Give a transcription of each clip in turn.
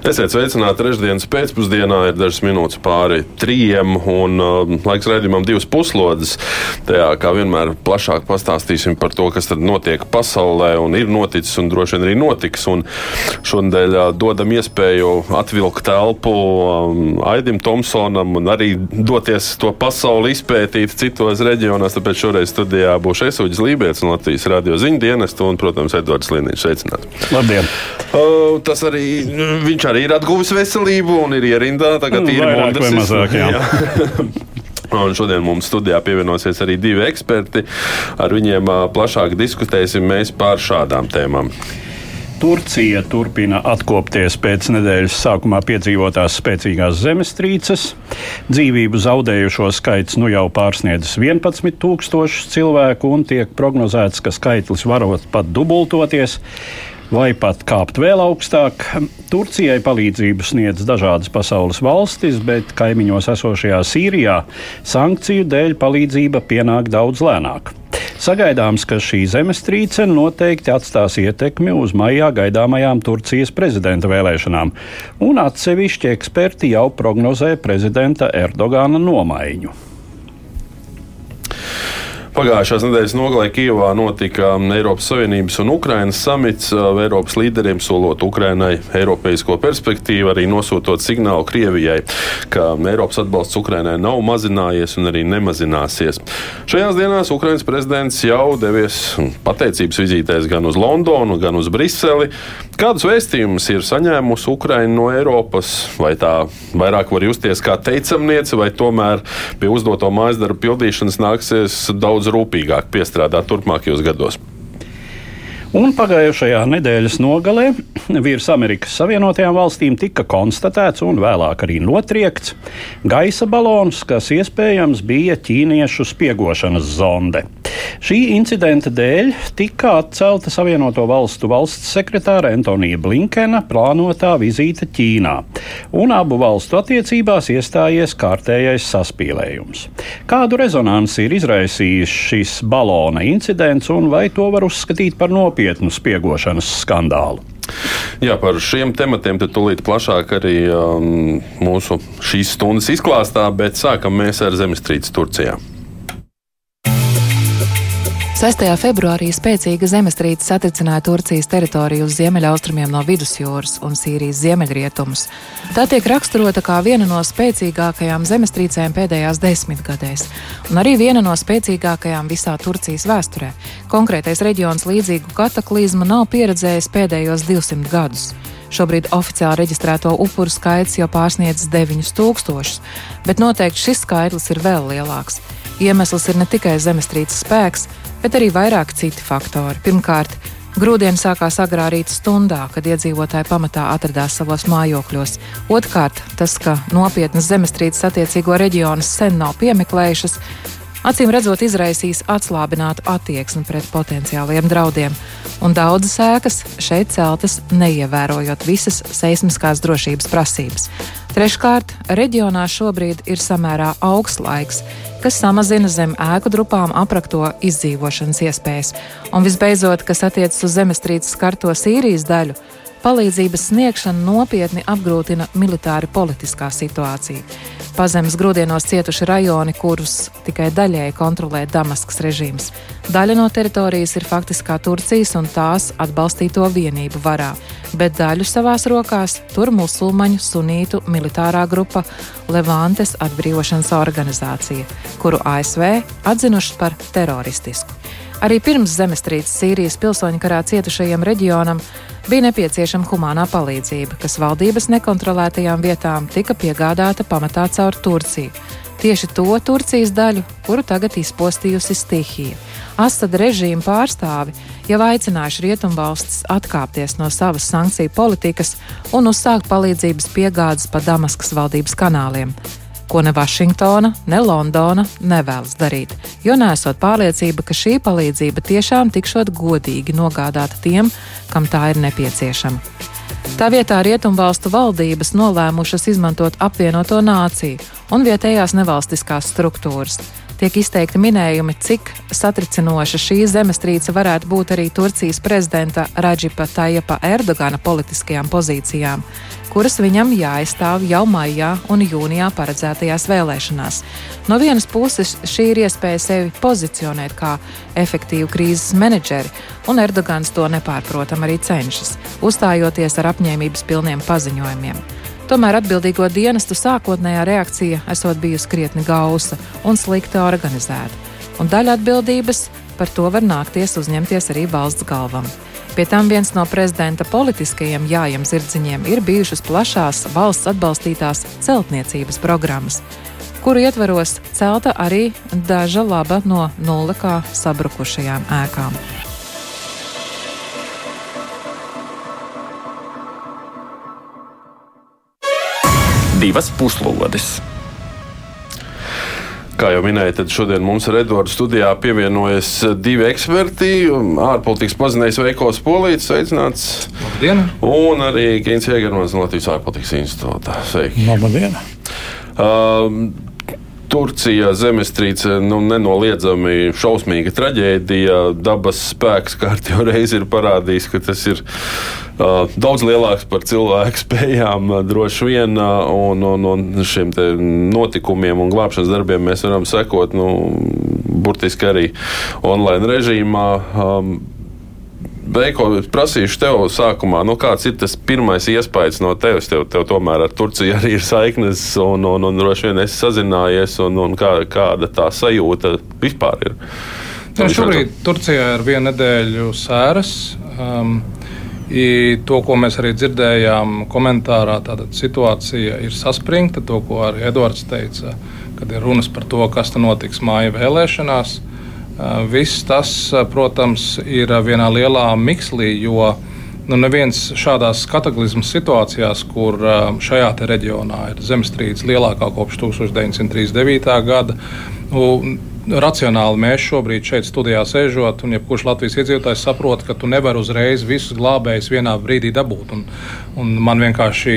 Esiet sveicināti trešdienas pēcpusdienā, ir dažas minūtes pāri trījiem, un uh, laiks raidījumam divas puslodes. Tajā, kā vienmēr, plašāk pastāstīsim par to, kas tad notiek pasaulē, un ir noticis, un droši vien arī notiks. Un šodien uh, dodam iespēju atvilkt telpu um, Aidim Tomsonam un arī doties to pasauli izpētīt citos reģionos. Tāpēc šoreiz studijā būs Esuģis Lībijams no Latvijas radio ziņu dienesta un, protams, Edvards Liniņš. Sveicināts! Labdien! Uh, tas arī viņš arī ir atguvis veselību un ir ierindā. Tagad Nu, ir vairāk vai mazāk, jā. Un šodien mums studijā pievienosies arī divi eksperti. Ar viņiem plašāk diskutēsim par šādām tēmām. Turcija turpina atkopties pēc nedēļas sākumā piedzīvotās spēcīgās zemestrīces. Dzīvību zaudējušo skaits nu jau pārsniedzis 11,000 cilvēku un tiek prognozēts, ka skaitlis varot pat dubultoties. Vai pat kāpt vēl augstāk. Turcijai palīdzību sniedz dažādas pasaules valstis, bet kaimiņos esošajā Sīrijā sankciju dēļ palīdzība pienāk daudz lēnāk. Sagaidāms, ka šī zemestrīce noteikti atstās ietekmi uz maijā gaidāmajām Turcijas prezidenta vēlēšanām, un atsevišķi eksperti jau prognozē prezidenta Erdogana nomaiņu. Pagājušās nedēļas nogalē Kijavā notika Eiropas Savienības un Ukrainas samits. Eiropas līderiem solot Ukrainai eiropeisko perspektīvu, arī nosūtot signālu Krievijai, ka Eiropas atbalsts Ukrainai nav mazinājies un arī nemazināsies. Šajās dienās Ukrainas prezidents jau devies pateicības vizītēs gan uz Londonu, gan uz Briseli. Kādus vēstījumus ir saņēmusi Ukraina no Eiropas? Vai tā vairāk var justies kā teicamniece, vai tomēr pie uzdoto mājas darbu pildīšanas nāksies daudz rūpīgāk piestrādāt turpmākajos gados? Un pagājušajā nedēļas nogalē virs Amerikas Savienotajām valstīm tika konstatēts un vēlāk arī notriekts gaisa balons, kas iespējams bija ķīniešu spiegošanas zonde. Šī incidenta dēļ tika atcelta Savienoto valstu valsts sekretāra Antonija Blinkena plānotā vizīte Ķīnā, un abu valstu attiecībās iestājies kārtējais saspīlējums. Kādu rezonanci ir izraisījis šis balona incidents, un vai to var uzskatīt par nopietnu spiegošanas skandālu? Jā, par šiem tematiem tūlīt plašāk arī um, mūsu šīs stundas izklāstā, bet sākam mēs ar zemestrīci Turcijā. 6. februārī spēcīga zemestrīce satricināja Turcijas teritoriju uz ziemeļaustrumiem no vidusjūras un Sīrijas ziemeļrietumus. Tā tiek raksturota kā viena no spēcīgākajām zemestrīcēm pēdējās desmitgadēs, un arī viena no spēcīgākajām visā Turcijas vēsturē. Konkrētais reģions līdzīgu kataklizmu nav pieredzējis pēdējos 200 gadus. Šobrīd oficiāli reģistrēto upuru skaits jau pārsniedz 9000, bet noteikti šis skaitlis ir vēl lielāks. Iemesls ir ne tikai zemestrīces spēks, bet arī vairāki citi faktori. Pirmkārt, grūdieni sākās agrā rīta stundā, kad iedzīvotāji pamatā atradās savos mājokļos. Otrkārt, tas, ka nopietnas zemestrīces attiecīgo reģionu sen nav piemeklējušas, acīm redzot, izraisīs atslābinātu attieksmi pret potenciāliem draudiem, un daudzas ēkas šeit celtas neievērojot visas seismiskās drošības prasības. Treškārt, reģionā šobrīd ir samērā augsts laiks, kas samazina zem ēku drupām aprakto izdzīvošanas iespējas, un visbeidzot, kas attiecas uz zemestrīces skarto Sīrijas daļu. Palīdzības sniegšana nopietni apgrūtina militāri politiskā situācija. Pazemes grūdienos cietuši rajoni, kurus tikai daļēji kontrolē Damaskas režīms. Daļa no teritorijas ir faktiskā Turcijas un tās atbalstīto vienību varā, bet daļu savās rokās tur musulmaņu sunītu militārā grupa Levantes atbrīvošanas organizācija, kuru ASV atzinuši par teroristisku. Arī pirms zemestrīces Sīrijas pilsoņu karā cietušajiem reģionam bija nepieciešama humānā palīdzība, kas valdības nekontrolētajām vietām tika piegādāta pamatā caur Turciju. Tieši to Turcijas daļu, kuru tagad izpostījusi stihija. Asad režīma pārstāvi jau aicinājuši rietumvalstis atkāpties no savas sankciju politikas un uzsākt palīdzības piegādes pa Damaskas valdības kanāliem. Ko ne Vašingtona, ne Londona nevēlas darīt, jo nesot pārliecība, ka šī palīdzība tiešām tikšot godīgi nogādāta tiem, kam tā ir nepieciešama. Tā vietā rietumvalstu valdības nolēmušas izmantot apvienoto nāciju un vietējās nevalstiskās struktūras tiek izteikti minējumi, cik satricinoša šī zemestrīce varētu būt arī Turcijas prezidenta Raģipa Tajapa Erdogana politiskajām pozīcijām, kuras viņam jāaizstāv jau maijā un jūnijā paredzētajās vēlēšanās. No vienas puses, šī ir iespēja sevi pozicionēt kā efektīvu krīzes menedžeri, un Erdogans to nepārprotam arī cenšas, uzstājoties ar apņēmības pilniem paziņojumiem. Tomēr atbildīgo dienestu sākotnējā reakcija esot bijusi krietni gausa un slikti organizēta, un daļa atbildības par to var nākties uzņemties arī valsts galvam. Pie tam viens no prezidenta politiskajiem jājiem zirdziņiem ir bijušas plašās valsts atbalstītās celtniecības programmas, kuru ietvaros celta arī daža laba no nulle kā sabrukušajām ēkām. divas puslodes. Kā jau minēju, tad šodien mums ar Edvardu studijā pievienojas divi eksperti. Ārpolitikas pazinējs Veikos Polīts, sveicināts. Labdien! Un arī Keins Jēgermans no Latvijas ārpolitikas institūta. Sveiki! Labdien! Uh, Turcija zemestrīce nu, nenoliedzami šausmīga traģēdija. Dabas spēks kārtībā reizi ir parādījis, ka tas ir uh, daudz lielāks par cilvēku spējām. Uh, droši vien, uh, un, un, un šiem notikumiem un glābšanas darbiem mēs varam sekot nu, burtiski arī online režīmā. Um, Veiko, prasīšu tev sākumā, nu, kāds ir tas pirmais iespējas no tevis? Tev, tev tomēr ar Turciju arī ir saiknes, un, un, un droši vien esi sazinājies, un, un kā, kāda tā sajūta vispār ir. Ja, šobrīd Turcijā ir viena nedēļa sēras. Um, I to, ko mēs arī dzirdējām komentārā, tāda situācija ir saspringta. To, ko arī Edvards teica, kad ir runas par to, kas notiks māja vēlēšanās. Eh, viss tas, eh, protams, ir vienā lielā mikslī, jo nu, neviens šādās kataklizmas situācijās, kur eh, šajā reģionā ir zemestrīce lielākā kopš 1939. gada, nu, racionāli mēs šobrīd šeit studijā sēžot, un jebkurš Latvijas iedzīvotājs saprot, ka tu nevari uzreiz visus glābējus vienā brīdī dabūt. Un, un man vienkārši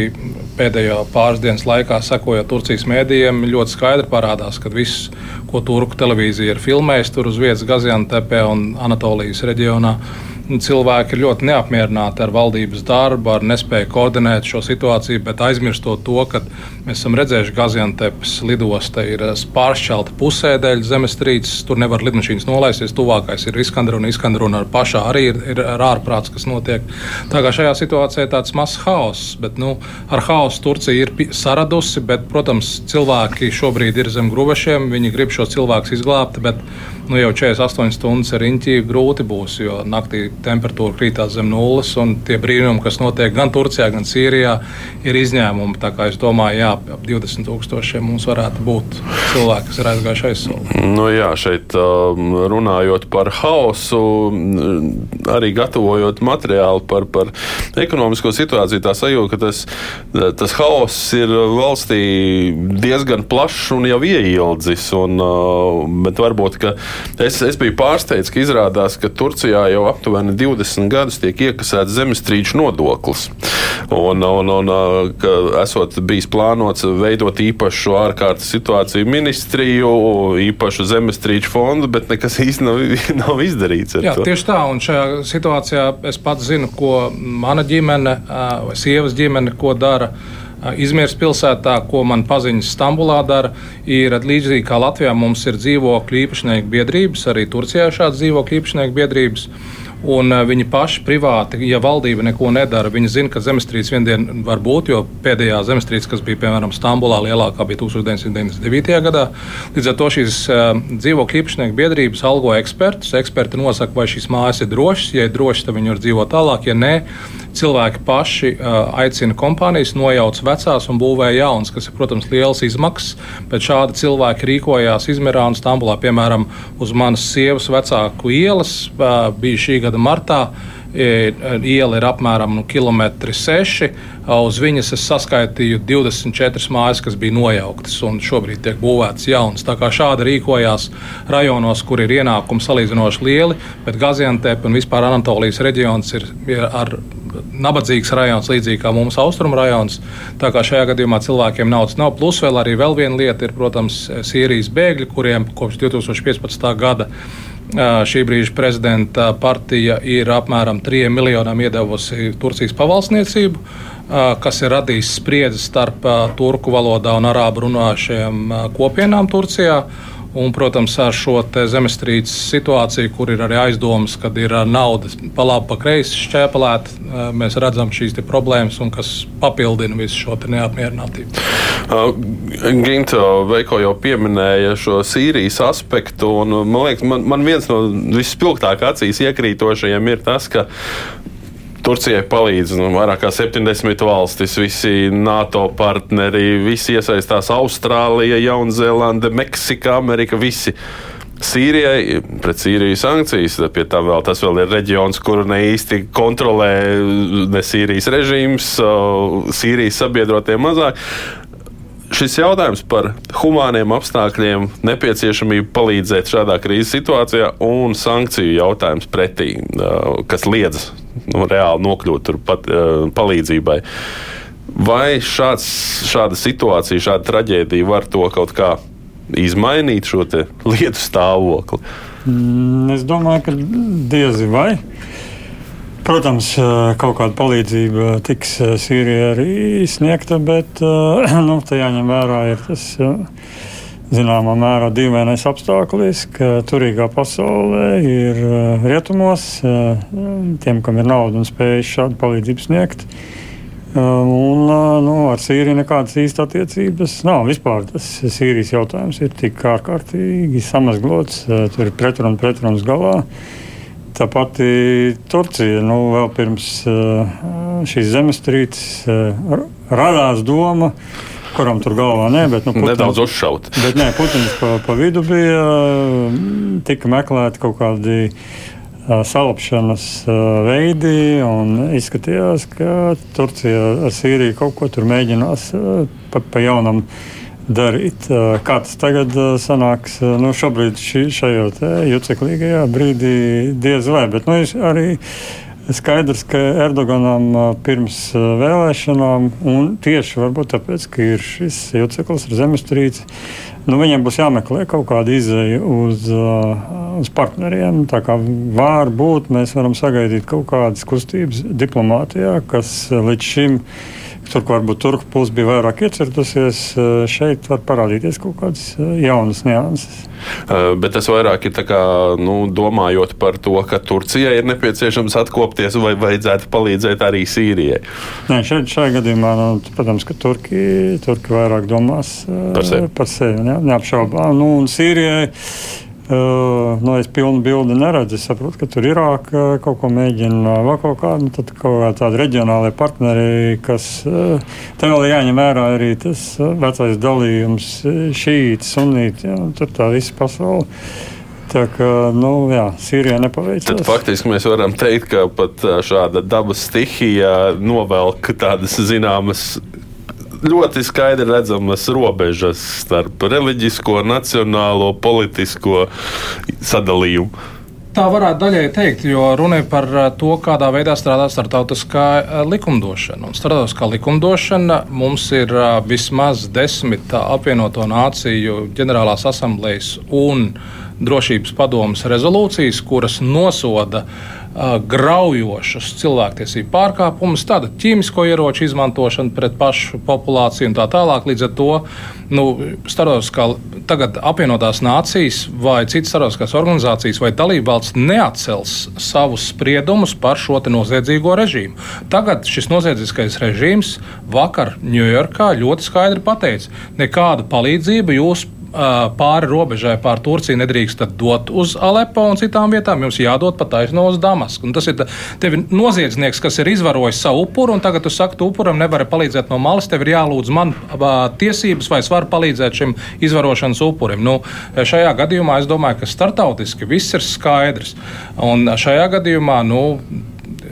pēdējo pāris dienas laikā, sekojot Turcijas mēdījiem, ļoti skaidri parādās, ka viss, ko turku televīzija ir filmējusi tur uz vietas Gaziantepē un Anatolijas reģionā, cilvēki ir ļoti neapmierināti ar valdības darbu, ar nespēju koordinēt šo situāciju, bet aizmirstot to, ka mēs esam redzējuši, ka Gaziantepes lidosta ir eh, pāršķelta pusē dēļ zemestrīces. Tur nevar lidmašīnas nolaisties. Tuvākais ir Iskandruna. Iskandruna ar pašā arī ir, ir ārprāts, kas notiek. Tā kā šajā situācijā ir tāds mazs haoss, bet nu, ar haosu Turcija ir saradusi, bet, protams, cilvēki šobrīd ir zem gruvešiem. Viņi grib šos cilvēkus izglābt, bet nu, jau 48 stundas ar riņķi grūti būs, jo naktī temperatūra krītās zem nulles, un tie brīnumi, kas notiek gan Turcijā, gan Sīrijā, ir izņēmumi. Tā kā es domāju, jā, ap 20 tūkstošiem mums varētu būt cilvēki, kas ir aizgājuši aizsūtīt. Nu, jā, šeit um, runājot par haosu, arī gatavojot materiālu par, par ekonomisko situāciju, tā sajūta, ka tas, tas haoss ir valstī diezgan plašs un jau ieildzis. Un, uh, bet varbūt es, es biju pārsteigts, ka izrādās, ka Turcijā jau aptuveni aptuveni 20 gadus tiek iekasēts zemestrīču nodoklis. Un, un, un ka esot bijis plānots veidot īpašu ārkārtas situāciju ministriju, īpašu zemestrīču fondu, bet nekas īsti nav, nav izdarīts. Jā, to. tieši tā, un šajā situācijā es pats zinu, ko mana ģimene vai sievas ģimene, ko dara. Izmērs pilsētā, ko man paziņas Stambulā dara, ir līdzīgi kā Latvijā mums ir dzīvokļu īpašnieku biedrības, arī Turcijā ir šādas dzīvokļu īpašnieku biedrības. Un viņi paši privāti, ja valdība neko nedara, viņi zina, ka zemestrīce vienā dienā var būt, jo pēdējā zemestrīce, kas bija piemēram Stambulā, lielākā bija 1999. gadā. Līdz ar to šīs uh, dzīvokļu īpašnieku biedrības algo ekspertus. Eksperti nosaka, vai šīs mājas ir drošas. Ja ir drošas, tad viņi var dzīvot tālāk. Ja nē, cilvēki paši uh, aicina kompānijas nojauc vecās un būvē jaunas, kas ir, protams, liels izmaksas. Bet šādi cilvēki rīkojās Izmirā un Stambulā, piemēram, uz manas sievas vecāku ielas uh, bija šī gada martā Iela ir apmēram nu, kilometri seši. Uz viņas es saskaitīju 24 mājas, kas bija nojauktas, un šobrīd tiek būvētas jaunas. Tā kā šādi rīkojās rajonos, kur ir ienākumi salīdzinoši lieli, bet Gaziantep un vispār Anatolijas reģions ir, ir ar nabadzīgs rajons, līdzīgi kā mums austrumu rajons. Tā kā šajā gadījumā cilvēkiem naudas nav. Plus vēl arī vēl viena lieta ir, protams, Sīrijas bēgļi, kuriem kopš 2015. gada šī brīža prezidenta partija ir apmēram 3 miljoniem iedevusi Turcijas pavalsniecību, kas ir radījis spriedzi starp turku valodā un arābu runāšajām kopienām Turcijā. Un, protams, ar šo zemestrīces situāciju, kur ir arī aizdomas, ka ir nauda pa labi, pa kreisi šķēpelēta, mēs redzam šīs problēmas, kas papildina visu šo neapmierinātību. Ginto Veiko jau pieminēja šo Sīrijas aspektu, un man liekas, man, man viens no vispilgtāk acīs iekrītošajiem ir tas, ka Turcijai palīdz nu, vairāk kā 70 valstis, visi NATO partneri, visi iesaistās Austrālija, Jaunzēlande, Meksika, Amerika. Visi. Sīrijai, pret Sīriju sankcijas, pie tam vēl tas vēl ir reģions, kuru ne īsti kontrolē ne Sīrijas režīms, Sīrijas sabiedrotie mazāk šis jautājums par humāniem apstākļiem, nepieciešamību palīdzēt šādā krīzes situācijā un sankciju jautājums pretī, kas liedz nu, reāli nokļūt tur pat, palīdzībai. Vai šāds, šāda situācija, šāda traģēdija var to kaut kā izmainīt, šo lietu stāvokli? Mm, es domāju, ka diezi vai. Protams, kaut kāda palīdzība tiks Sīrijai arī sniegta, bet nu, tā jāņem vērā ir tas zināmā mērā dīvainais apstākļis, ka turīgā pasaulē ir rietumos tiem, kam ir nauda un spēja šādu palīdzību sniegt. Un, nu, ar Sīriju nekādas īstas attiecības nav. Vispār tas Sīrijas jautājums ir tik ārkārtīgi samazglots, tur ir pretruns pretruns galā. Tā pati Turcija, nu, vēl pirms šīs zemestrīces radās doma, kuram tur galvā nē, bet nu, Putins, nedaudz uzšaut. Bet nē, Putins pa, pa vidu bija, tika meklēti kaut kādi salapšanas veidi, un izskatījās, ka Turcija ar Sīriju kaut ko tur mēģinās pa, pa jaunam darīt. Kā tas tagad sanāks, nu, šobrīd ši, šajā juceklīgajā brīdī diez vai, bet nu, arī skaidrs, ka Erdoganam pirms vēlēšanām, un tieši tāpēc, ka ir šis juceklis ar zemestrīci, nu, viņiem būs jāmeklē kaut kāda izēja uz, uz partneriem. Tā kā var būt, mēs varam sagaidīt kaut kādas kustības diplomātijā, kas līdz šim ir Tur, kur varbūt turku puse bija vairāk iecertusies, eh, šeit var parādīties kaut kādas eh, jaunas nianses. Uh, bet tas vairāk ir kā, nu, domājot par to, ka Turcijai ir nepieciešams atkopties vai vajadzētu palīdzēt arī Sīrijai. Nē, šeit, šajā gadījumā, nu, protams, ka Turki, Turki vairāk domās par sevi. Par sevi ne, neapšaubām. Nu, un Sīrijai nu, es pilnu bildi neredzu. Es saprotu, ka tur Irāka kaut ko mēģina, vēl kaut kādu nu, kaut tādu reģionālajie partneri, kas te vēl jāņem vērā arī tas vecais dalījums šīti, sunīti, ja, tur tā visa pasaule. Tā kā nu, jā, Sīrijā nepaveicās. Tad faktiski mēs varam teikt, ka pat šāda dabas stihija novelk tādas zināmas ļoti skaidri redzamas robežas starp reliģisko, nacionālo, politisko sadalījumu. Tā varētu daļai teikt, jo runa ir par eh, to, kādā veidā strādā starptautiskā eh, likumdošana. Un starptautiskā likumdošana mums ir eh, vismaz desmit apvienoto nāciju ģenerālās asamblejas un drošības padomas rezolūcijas, kuras nosoda uh, graujošus cilvēktiesību pārkāpumus, tāda ķīmisko ieroču izmantošana pret pašu populāciju un tā tālāk. Līdz ar to nu, tagad apvienotās nācijas vai citas starptautiskās organizācijas vai dalībvalsts neatcels savus spriedumus par šo noziedzīgo režīmu. Tagad šis noziedzīgais režīms vakar Ņujorkā ļoti skaidri pateica, nekādu palīdzību jūs pāri robežai, pāri Turciju nedrīkstat dot uz Alepo un citām vietām. Jums jādod pa taisno uz Damasku. Un tas ir tevi noziedznieks, kas ir izvarojis savu upuru, un tagad tu saki, tu upuram nevari palīdzēt no malas. Tev ir jālūdz man tiesības, vai es varu palīdzēt šim izvarošanas upurim. Nu, šajā gadījumā es domāju, ka startautiski viss ir skaidrs. Un šajā gadījumā nu,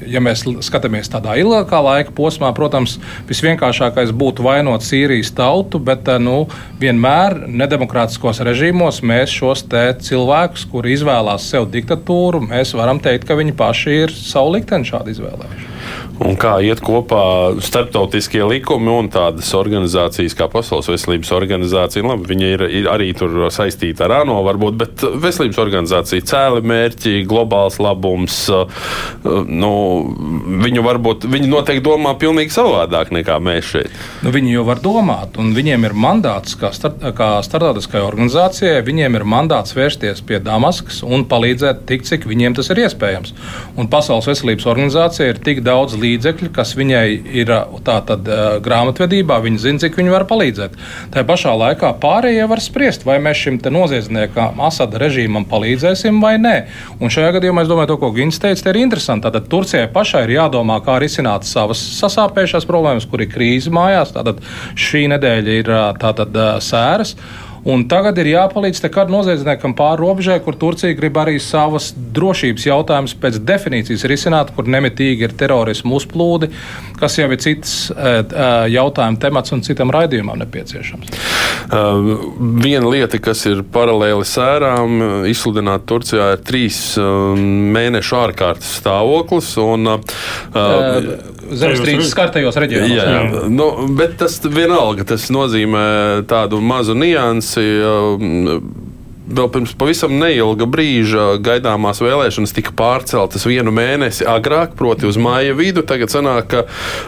ja mēs skatāmies tādā ilgākā laika posmā, protams, visvienkāršākais būtu vainot Sīrijas tautu, bet nu, vienmēr nedemokrātiskos režīmos mēs šos cilvēkus, kuri izvēlās sev diktatūru, mēs varam teikt, ka viņi paši ir savu likteni šādi izvēlējuši un kā iet kopā starptautiskie likumi un tādas organizācijas kā Pasaules veselības organizācija. Labi, viņa ir, ir arī tur saistīta ar ANO, varbūt, bet veselības organizācija cēli mērķi, globāls labums. Nu, viņu varbūt viņi noteikti domā pilnīgi savādāk nekā mēs šeit. Nu, viņi jau var domāt, un viņiem ir mandāts, kā, start, kā starptautiskajai organizācijai, viņiem ir mandāts vērsties pie Damaskas un palīdzēt tik, cik viņiem tas ir iespējams. Un Pasaules veselības organizācija ir tik daudz līdzekļu līdzekļi, kas viņai ir tātad grāmatvedībā, viņi zina, cik viņi var palīdzēt. Tā pašā laikā pārējie var spriest, vai mēs šim noziedzniekam, Asada režīmam palīdzēsim vai nē. Un šajā gadījumā es domāju, to, ko Gins teica, ir interesanti. Tātad Turcijai pašai ir jādomā, kā risināt savas sasāpējušās problēmas, kur ir krīze mājās. Tātad šī nedēļa ir tātad sēras. Un tagad ir jāpalīdz kādam noziedzniekam pāri robežai, kur Turcija grib arī savas drošības jautājumus pēc definīcijas risināt, kur nemitīgi ir terorismu uzplūdi, kas jau ir cits uh, jautājuma temats un citam raidījumam nepieciešams. Uh, viena lieta, kas ir paralēli sērām, izsludināta Turcijā, ir trīs uh, mēnešu ārkārtas stāvoklis. Un, uh, zemestrīces skartajos reģionos. Jā, jā. Nu, bet tas vienalga tas nozīmē tādu mazu niansi. Vēl pirms pavisam neilga brīža gaidāmās vēlēšanas tika pārceltas vienu mēnesi agrāk, proti, uz māja vidu. Tagad sanāk, ka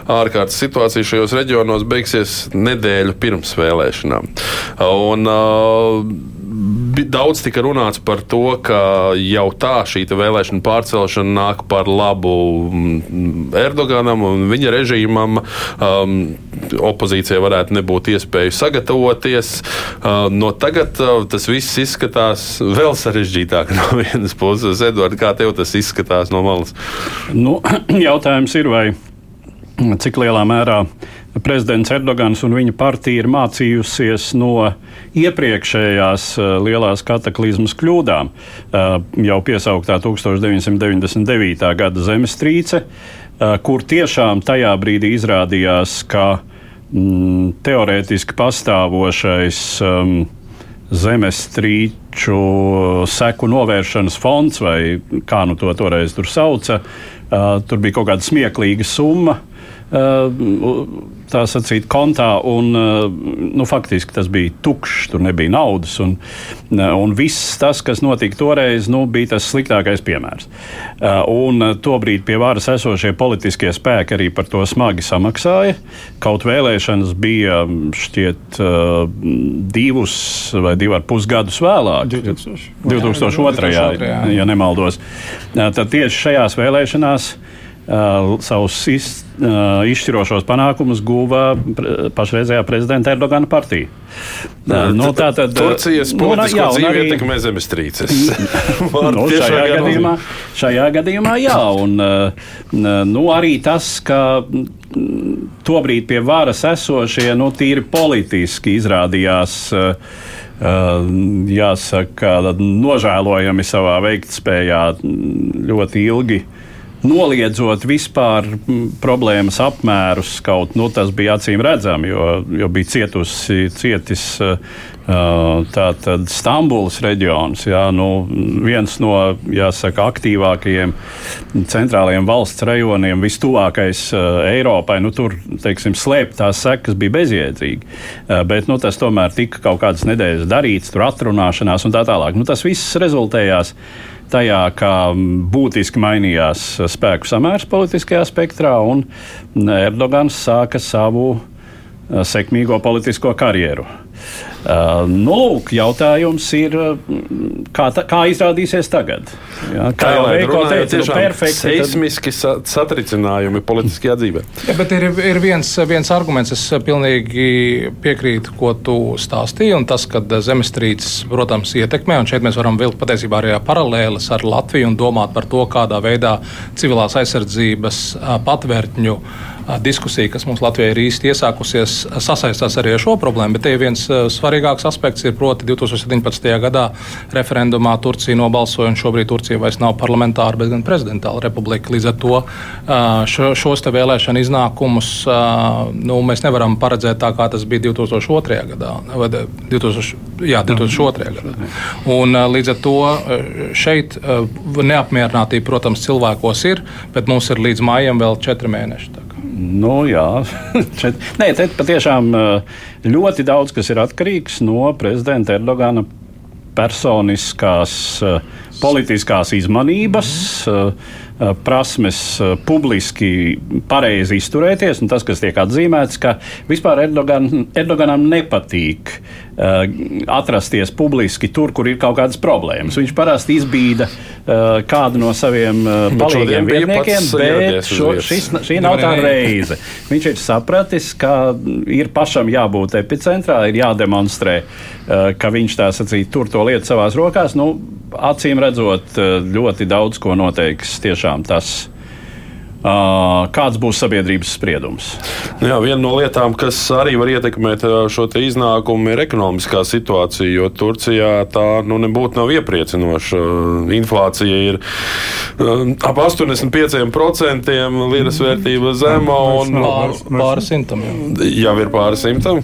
ārkārtas situācija šajos reģionos beigsies nedēļu pirms vēlēšanām. Un, uh, daudz tika runāts par to, ka jau tā šī vēlēšana pārcelšana nāk par labu mm, Erdoganam un viņa režīmam. Um, opozīcijai varētu nebūt iespēju sagatavoties. Uh, no tagad uh, tas viss izskatās vēl sarežģītāk no vienas puses. Edvards, kā tev tas izskatās no malas? Nu, jautājums ir, vai cik lielā mērā prezidents Erdogans un viņa partija ir mācījusies no iepriekšējās uh, lielās kataklizmas kļūdām. Uh, jau piesauktā 1999. gada zemestrīce, uh, kur tiešām tajā brīdī izrādījās, ka mm, teorētiski pastāvošais um, zemestrīču seku novēršanas fonds, vai kā nu to toreiz tur sauca, uh, tur bija kaut kāda smieklīga summa. Uh, tā sacīt, kontā. Un, nu, faktiski tas bija tukšs, tur nebija naudas. Un, un viss tas, kas notika toreiz, nu, bija tas sliktākais piemērs. Un tobrīd pie varas esošie politiskie spēki arī par to smagi samaksāja. Kaut vēlēšanas bija šķiet divus vai divu ar pus gadus vēlāk, 2000. 2002. Jā, ja nemaldos. Tad tieši šajās vēlēšanās Uh, savus iz, uh, izšķirošos panākumus guva pre, pašreizējā prezidenta Erdogana partija. Uh, nu, tā tad Turcijas nu, politisko dzīvi arī, ietekmē zemestrīces. nu, šajā, gadījumā, šajā gadījumā jā, un nu, arī tas, ka tobrīd pie varas esošie nu, tīri politiski izrādījās. Uh, jāsaka, nožēlojami savā veiktspējā ļoti ilgi uh, noliedzot vispār problēmas apmērus, kaut nu, tas bija acīm redzami, jo, jo bija cietusi, cietis tātad Stambulas reģions. Jā, nu, viens no jāsaka, aktīvākajiem centrālajiem valsts rajoniem, vistuvākais Eiropai. Nu, tur teiksim, slēpt tās sekas bija bezjēdzīgi. Bet nu, tas tomēr tika kaut kādas nedēļas darīts, tur atrunāšanās un tā tālāk. Nu, tas viss rezultējās tajā, kā būtiski mainījās spēku samērs politiskajā spektrā, un Erdogans sāka savu eh, sekmīgo politisko karjeru. Uh, nu, lūk, jautājums ir, mm, kā, tā, kā izrādīsies tagad? Jā, kā jau Veiko teica, ir perfekti. Seismiski tad... satricinājumi politiskajā dzīvē. Ja, bet ir, ir viens, viens arguments, es pilnīgi piekrītu, ko tu stāstīji, un tas, ka zemestrīces, protams, ietekmē, un šeit mēs varam vilkt patiesībā arī paralēles ar Latviju un domāt par to, kādā veidā civilās aizsardzības patvērtņu diskusija, kas mums Latvijā ir īsti iesākusies, sasaistās arī ar šo problēmu. Bet te viens svarīgāks aspekts ir proti 2017. gadā referendumā Turcija nobalsoja, un šobrīd Turcija vairs nav parlamentāra, bet gan prezidentāla republika. Līdz ar to šo, šos vēlēšanu iznākumus nu, mēs nevaram paredzēt tā, kā tas bija 2002. gadā. 2000, jā, 2002. gadā. Un, līdz ar to šeit neapmierinātība, protams, cilvēkos ir, bet mums ir līdz maijam vēl četri mēneši. Nu, jā, Čet... Nē, te patiešām ļoti daudz kas ir atkarīgs no prezidenta Erdogana personiskās politiskās izmanības. Eh, prasmes eh, publiski pareizi izturēties. Tas, kas tiek atzīmēts, ka vispār Erdogan, Erdoganam nepatīk atrasties publiski tur, kur ir kaut kādas problēmas. Viņš parasti izbīda uh, kādu no saviem uh, palīgiem vietniekiem, bet šo, šis, šī nav tā reize. Viņš ir sapratis, ka ir pašam jābūt epicentrā, ir jādemonstrē, ka viņš tā sacīt, tur to lietu savās rokās. Nu, acīm redzot, ļoti daudz ko noteiks tiešām tas. Kāds būs sabiedrības spriedums? Jā, viena no lietām, kas arī var ietekmēt šo iznākumu, ir ekonomiskā situācija. Jo Turcijā tā nu, nebūtu nav iepriecinoša. Inflācija ir ap 85%, liras vērtība zema un pāris simtam. Jau. jau ir pāris simtam.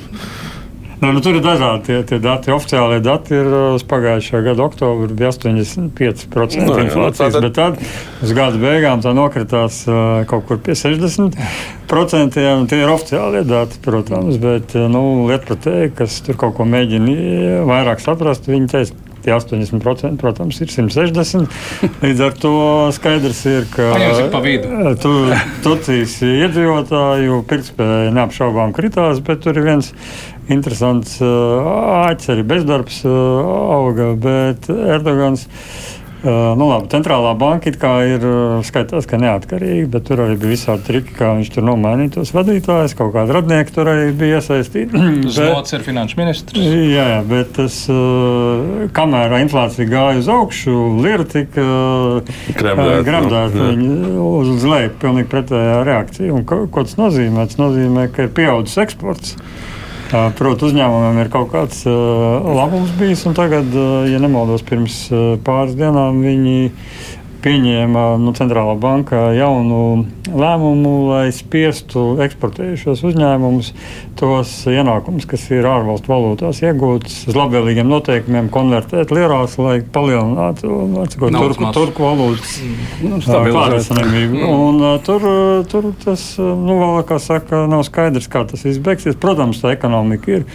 Nu, nu, tur ir dažādi tie, tie dati. Oficiālie dati ir uh, uz pagājušā gada oktobra bija 85% no, inflācijas, jā, bet tad uz gada beigām tā nokritās uh, kaut kur pie 60%. Tie ir oficiālie dati, protams, bet uh, nu, lietpratēji, kas tur kaut ko mēģina vairāk saprast, viņi teica, Tie 80%, protams, ir 160. Līdz ar to skaidrs ir, ka tu, Turcijas iedzīvotāju pirktspēja neapšaubām kritās, bet tur ir viens interesants āķis, arī bezdarbs auga, bet Erdogans. Uh, nu, labi, centrālā banka ir uh, skaitās, ka neatkarīga, bet tur arī bija visādi triki, kā viņš tur nomainīja tos vadītājus. Kaut kāda radnieka tur arī bija iesaistīta. Zlots ir finanšu ministrs. Jā, jā bet tas, uh, kamēr inflācija gāja uz augšu, lira tika gremdēta uz leju, pilnīgi pretējā reakcija. Un, ko, ko tas nozīmē? Tas nozīmē, ka ir pieaudzis eksports. Protams, uzņēmumiem ir kaut kāds uh, labums bijis, un tagad, uh, ja nemaldos, pirms uh, pāris dienām viņi pieņēma nu, centrālā banka jaunu lēmumu, lai spiestu eksportējušos uzņēmumus tos ienākumus, kas ir ārvalstu valūtās iegūtas, uz labvēlīgiem noteikumiem konvertēt lirās, lai palielinātu nu, turku, turku valūtas nu, pārvesamību. Mm. Tur, tur tas, nu, vēl, kā saka, nav skaidrs, kā tas viss beigsies. Protams, tā ekonomika ir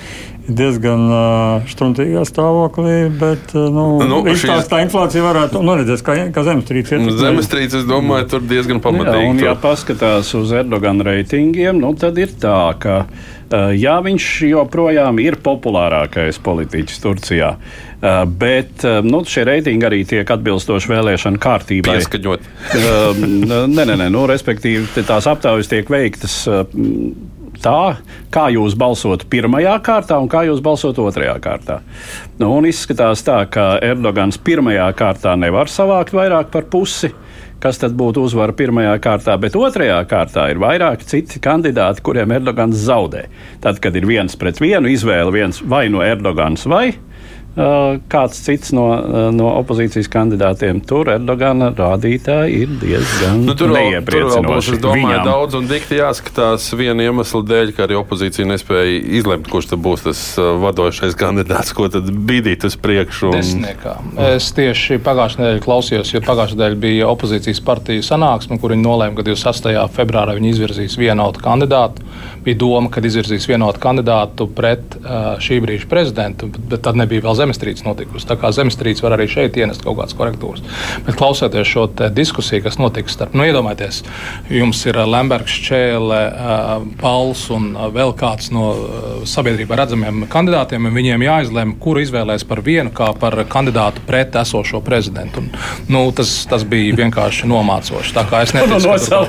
diezgan uh, struntīgā stāvoklī, bet uh, nu, nu, šīs... tā inflācija varētu nu, redzēt, kā, kā zemestrīce. Nu, zemestrīce, es domāju, tur diezgan pamatīgi. Jā, un, ja paskatās uz Erdogana reitingiem, nu, tad ir tā, ka uh, jā, viņš joprojām ir populārākais politiķis Turcijā. Uh, bet nu, šie reitingi arī tiek atbilstoši vēlēšanu kārtībai. Pieskaņot. nē, nē, nē, nu, respektīvi tās aptaujas tiek veiktas. Tā, kā jūs balsotu pirmajā kārtā un kā jūs balsotu otrajā kārtā. Nu, un izskatās tā, ka Erdogans pirmajā kārtā nevar savākt vairāk par pusi kas tad būtu uzvara pirmajā kārtā, bet otrajā kārtā ir vairāki citi kandidāti, kuriem Erdogans zaudē. Tad, kad ir viens pret vienu izvēle, viens vai no Erdogans vai kāds cits no, no opozīcijas kandidātiem. Tur Erdogana rādītāji ir diezgan nu, tur neiepriecinoši. Es domāju, Viņam. daudz un dikti jāskatās viena iemesla dēļ, ka arī opozīcija nespēja izlemt, kurš tad būs tas vadošais kandidāts, ko tad bīdīt uz priekšu. Un... Desniekā. Es tieši pagājušajā nedēļā klausījos, jo pagājušajā nedēļā bija opozīcijas partija sanāksme, kur viņi nolēma, ka 28. februārā viņi izvirzīs vienotu kandidātu. Bija doma, ka izvirzīs vienotu kandidātu pret šī brīža prezidentu, bet, bet tad nebija vēl zemes zemestrīce notikusi. Tā kā zemestrīce var arī šeit ienest kaut kādas korektūras. Bet klausoties šo diskusiju, kas notiks starp, nu, iedomājieties, jums ir uh, Lembergs, Čēle, uh, Pauls un uh, vēl kāds no sabiedrībā redzamiem kandidātiem. Viņiem jāizlemj, kuru izvēlēs par vienu kā par kandidātu pret esošo prezidentu. Un, nu, tas, tas bija vienkārši nomācoši. Tā kā es neteicu, ka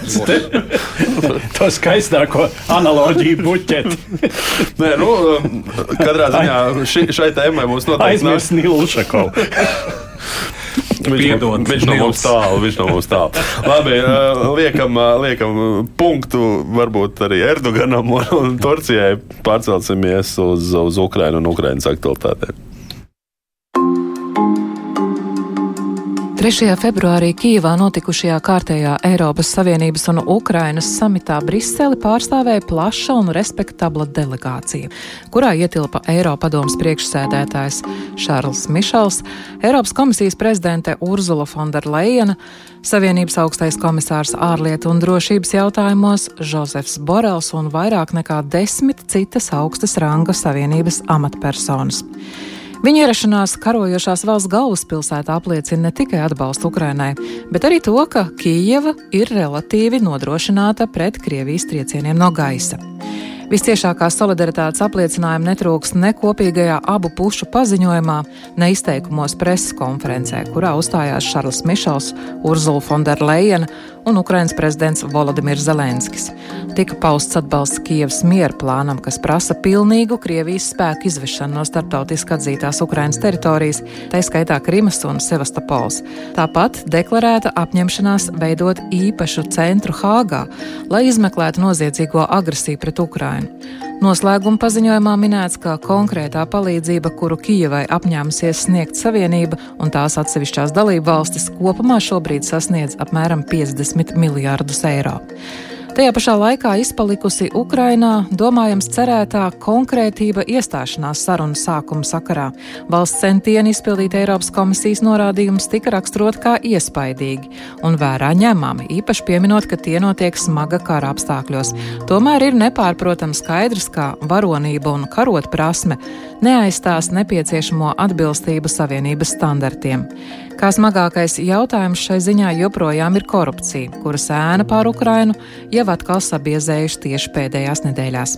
to skaistāko analoģiju buķeti. Nē, nu, katrā ziņā ši, šai tēmai mums noteikti aizmirst Nilu Ušakovu. Viņš, viņš no mums tālu, viņš no mums tālu. Labi, liekam, liekam punktu varbūt arī Erdoganam un, Turcijai pārcelsimies uz, uz Ukrainu un Ukrainas aktualitātēm. 3. februārī Kijivā notikušajā kārtējā Eiropas Savienības un Ukrainas samitā Briseli pārstāvēja plaša un respektabla delegācija, kurā ietilpa Eiropadomas priekšsēdētājs Šārls Mišels, Eiropas komisijas prezidente Urzula Fonderleina, Savienības augstais komisārs ārlietu un drošības jautājumos Žozefs Borels un vairāk nekā desmit citas augstas ranga Savienības amatpersonas. Viņa ierašanās karojošās valsts galvaspilsētā apliecina ne tikai atbalstu Ukrainai, bet arī to, ka Kijava ir relatīvi nodrošināta pret Krievijas triecieniem no gaisa. Visciešākā solidaritātes apliecinājuma netrūks ne kopīgajā abu pušu paziņojumā, ne izteikumos preses konferencē, kurā uzstājās Šarls Mišels, Urzula Fonderleina un Ukrainas prezidents Volodimirs Zelenskis. Tika pausts atbalsts Kievas miera plānam, kas prasa pilnīgu Krievijas spēku izvešanu no starptautiski atzītās Ukrainas teritorijas, tā skaitā Krimas un Sevastopols. Tāpat deklarēta apņemšanās veidot īpašu centru Hāgā, lai izmeklētu noziedzīgo agresiju pret Ukrainu. Noslēguma paziņojumā minēts, ka konkrētā palīdzība, kuru Kijavai apņēmusies sniegt Savienība un tās atsevišķās dalību valstis, kopumā šobrīd sasniedz apmēram 50 miljārdus eiro. Tajā pašā laikā izpalikusi Ukrainā, domājams, cerētā konkrētība iestāšanās sarunu sākuma sakarā. Valsts centieni izpildīt Eiropas komisijas norādījumus tika raksturot kā iespaidīgi un vērā ņemami, īpaši pieminot, ka tie notiek smaga kara apstākļos. Tomēr ir nepārprotams skaidrs, ka varonība un karot prasme neaizstās nepieciešamo atbilstību Savienības standartiem. Kā smagākais jautājums šai ziņā joprojām ir korupcija, kuras ēna pār Ukrainu jau atkal sabiezējuši tieši pēdējās nedēļās.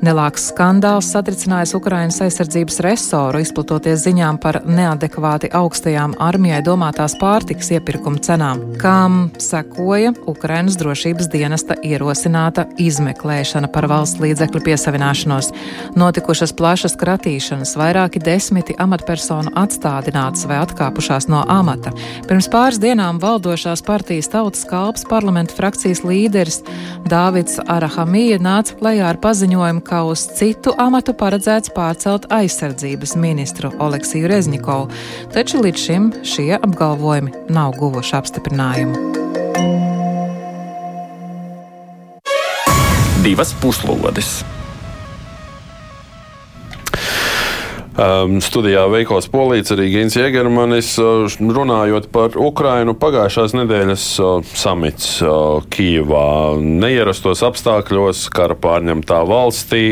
Nelāks skandāls satricinājis Ukrainas aizsardzības resoru, izplatoties ziņām par neadekvāti augstajām armijai domātās pārtikas iepirkuma cenām, kam sekoja Ukrainas drošības dienesta ierosināta izmeklēšana par valsts līdzekļu piesavināšanos. Notikušas plašas kratīšanas, vairāki desmiti amatpersonu atstādinātas vai atkāpušās no amata. Pirms pāris dienām valdošās partijas tautas kalps parlamenta frakcijas līderis Dāvids Arahamija nāca klajā ar paziņojumu, ka uz citu amatu paredzēts pārcelt aizsardzības ministru Oleksiju Reznikovu, taču līdz šim šie apgalvojumi nav guvuši apstiprinājumu. Divas puslodes! Um, studijā Veikals Polīts, arī Gins Jēgermanis, uh, runājot par Ukrainu pagājušās nedēļas uh, samits uh, Kīvā. Neierastos apstākļos, kara pārņemtā valstī,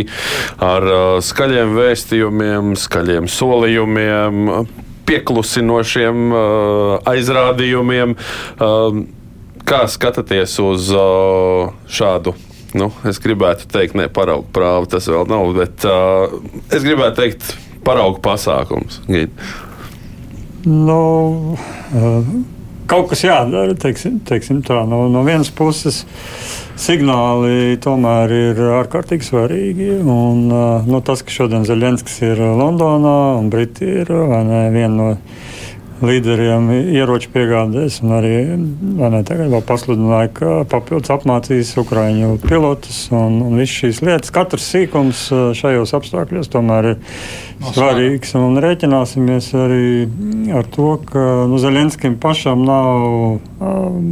ar skaļiem vēstījumiem, skaļiem solījumiem, pieklusinošiem aizrādījumiem. Uh, kā skatāties uz šādu nu, es gribētu teikt, ne paraugu prāvu, tas vēl nav, bet uh, es gribētu teikt, paraugu pasākums. Nu, uh, kaut kas jādara, teiksim, teiksim tā, no, no vienas puses. Signāli tomēr ir ārkārtīgi svarīgi. Un, uh, nu, tas, ka šodien Zelenskis ir Londonā un Briti ir ne, viena no līderiem ieroču piegādēs, un arī ne, tagad vēl pasludināja, ka papildus apmācīs Ukraiņu pilotus un, un visas šīs lietas. Katrs sīkums šajos apstākļos tomēr ir svarīgs, un rēķināsimies arī ar to, ka nu, Zeļenskim pašam nav uh,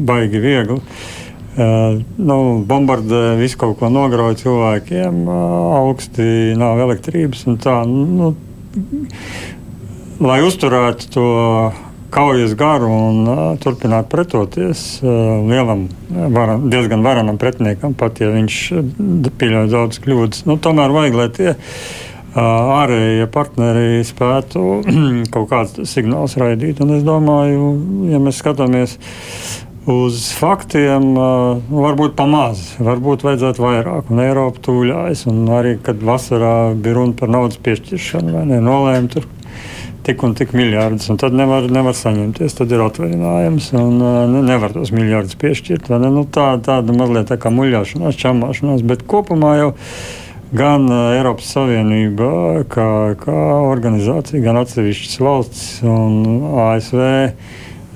baigi viegli. Uh, nu, bombardē visu kaut ko nograuj cilvēkiem, uh, augsti nav elektrības un tā. Nu, lai uzturētu to kaujas garu un uh, turpinātu pretoties uh, lielam, varan, diezgan varenam pretiniekam, pat ja viņš pieļauj daudz kļūdas. Nu, tomēr vajag, lai tie uh, ārējie partneri spētu kaut kādus signālus raidīt. Un es domāju, ja mēs skatāmies uz faktiem, uh, varbūt pamaz, varbūt vajadzētu vairāk. Un Eiropa tūļājas, un arī, kad vasarā bija runa par naudas piešķiršanu, nolēma tur tik un tik miljardus, un tad nevar, nevar saņemties. Tad ir atvaļinājums, un uh, nevar tos miljardus piešķirt. Ne? Nu, tā, tāda mazliet tā kā muļāšanās, čamāšanās, bet kopumā jau gan uh, Eiropas Savienība, kā, kā organizācija, gan atsevišķas valsts un ASV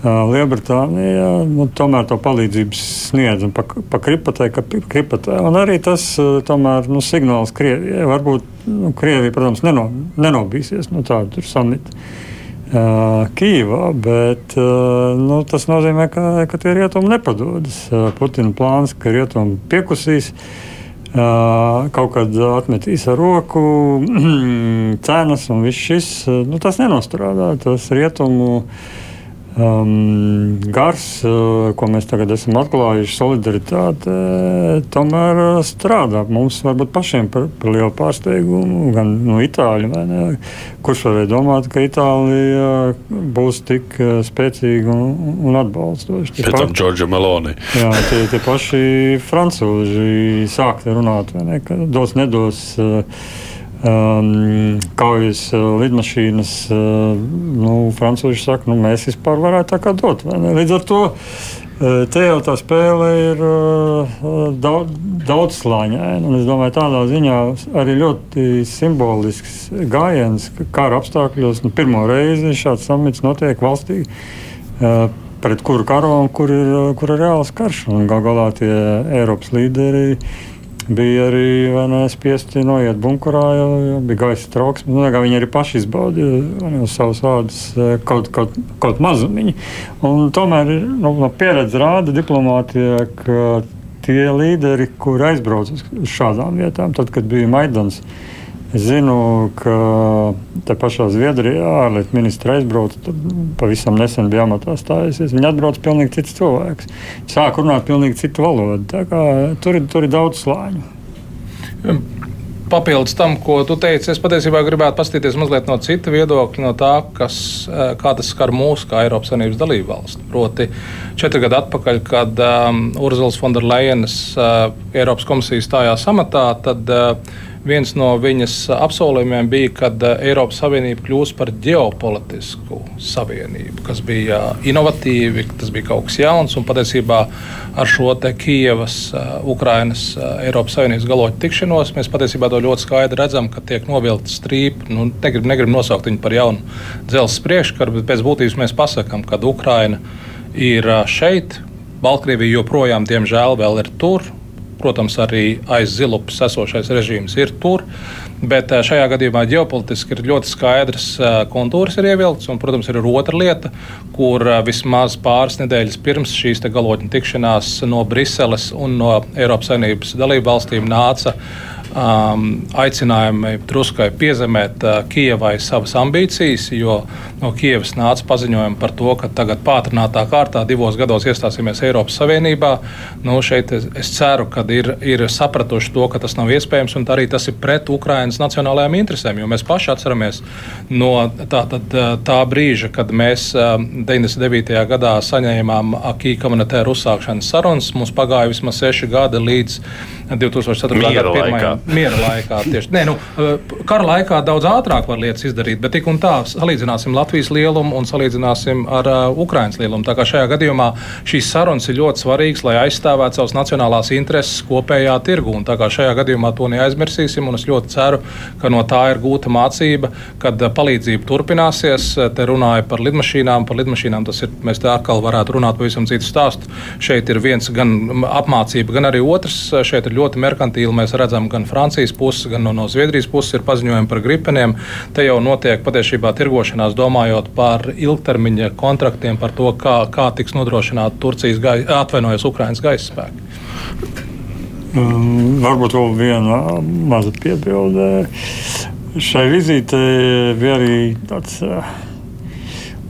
Lielbritānija nu, tomēr to palīdzību sniedz pa, pa kripatē, ka kripatē. Un arī tas tomēr nu, signāls Krievijai. Varbūt nu, Krievija, protams, neno, nenobīsies no tāda samita. Uh, Kīvā, bet uh, nu, tas nozīmē, ka, ka tie rietumi nepadodas. Uh, Putina plāns, ka rietumi piekusīs, kaut kad atmetīs ar roku cenas un viss šis. Nu, tas nenostrādā. Tas rietumu uh, um, gars, uh, ko mēs tagad esam atklājuši, solidaritāte, tomēr uh, strādā. Mums varbūt pašiem par, par lielu pārsteigumu, gan no Itāļu. Kurš varēja domāt, ka Itālija būs tik uh, spēcīga un, un atbalstoša? Pēc tam Džordža Meloni. jā, tie, tie paši francūži sākta runāt, ne, ka dos, nedos. Uh, um, kaujas uh, lidmašīnas, uh, nu, Francūži saka, nu, mēs vispār varētu tā kā dot. Līdz ar to uh, te jau tā spēle ir daudz, daudz slāņaina. Es domāju, tādā ziņā arī ļoti simbolisks gājiens, ka kara apstākļos nu, pirmo reizi šāds samits notiek valstī. Pret kuru karo un kur ir, kur ir reāls karš. Galu galā tie Eiropas līderi uh, bija arī ne, spiesti noiet bunkurā, jo, jo bija gaisa trauksme. Nu, viņi arī paši izbaudīja savus vārdus e, kaut, kaut, kaut mazumiņu. Un tomēr nu, no pieredze rāda diplomātija, ka tie līderi, kur aizbrauc uz šādām vietām, tad, kad bija Maidans, Es zinu, ka te pašā Zviedrijā ārlietu ministra aizbrauca, pavisam nesen bija amatā stājusies. Viņa atbrauc pilnīgi cits cilvēks. Sāk runāt pilnīgi citu valodu. Tur, ir, tur ir daudz slāņu. Papildus tam, ko tu teici, es patiesībā gribētu paskatīties mazliet no cita viedokļa, no tā, kas, eh, kā tas skar mūsu, kā Eiropas Savienības dalību valsti. Proti, četri gadi atpakaļ, kad um, Urzulas Fonderlejenas uh, Eiropas komisija stājās amatā, tad uh, Viens no viņas apsolījumiem bija, ka eh, Eiropas Savienība kļūs par ģeopolitisku savienību, kas bija inovatīvi, tas bija kaut kas jauns. Un patiesībā ar šo Kijavas, eh, Ukrainas, eh, Eiropas Savienības galoķu tikšanos mēs patiesībā to ļoti skaidri redzam, ka tiek novilkta strīpa. Nu, negribu negrib nosaukt viņu par jaunu dzelzceļa priekškaru, bet pēc būtības mēs pasakām, ka Ukraina ir šeit. Baltkrievija joprojām, diemžēl, ir tur, Protams, arī aiz zilupas esošais režīms ir tur. Bet eh, šajā gadījumā ģeopolitiski ir ļoti skaidrs eh, kontūrs ir ievilkts. Un, protams, ir otra lieta, kur eh, vismaz pāris nedēļas pirms šīs galotņu tikšanās no Briseles un no Eiropas Savienības dalību valstīm nāca um, aicinājumi druskai piezemēt uh, Kijavai savas ambīcijas, jo no Kijavas nāca paziņojumi par to, ka tagad pātrinātā kārtā divos gados iestāsimies Eiropas Savienībā. Nu, šeit es, es ceru, ka ir, ir sapratuši to, ka tas nav iespējams, un arī tas ir pret Ukrainas nacionālajām interesēm, jo mēs paši atceramies no tā, tad, tā brīža, kad mēs 99. gadā saņēmām akī komunitēru uzsākšanas sarunas. Mums pagāja vismaz seši gadi līdz 2004. gada pirmajam miera laikā. Tieši, nē, nu, kara laikā daudz ātrāk var lietas izdarīt, bet tik un tā salīdzināsim Latvijas lielumu un salīdzināsim ar uh, Ukraiņas lielumu. Tā kā šajā gadījumā šīs sarunas ir ļoti svarīgas, lai aizstāvētu savas nacionālās intereses kopējā tirgu. Un tā kā šajā gadījumā to neaizmirsīsim, un es ļoti ceru, ka no tā ir gūta mācība, kad uh, palīdzība turpināsies. Te runāja par lidmašīnām, par lidmašīnām tas ir, mēs te atkal varētu runāt pavisam citu stāstu. Šeit ir viens gan apmācība, gan arī otrs. Šeit ir ļoti merkantīli. Mēs redzam, gan Francijas puses, gan no, no Zviedrijas puses ir paziņojumi par gripeniem. Te jau notiek patiesībā tirgošanās, domājot par ilgtermiņa kontraktiem, par to, kā, kā tiks nodrošināta Turcijas gaisa, atvainojas Ukraiņas gaisa spēki. Um, varbūt vēl viena maza piebilde. Šai vizītei bija arī tāds uh,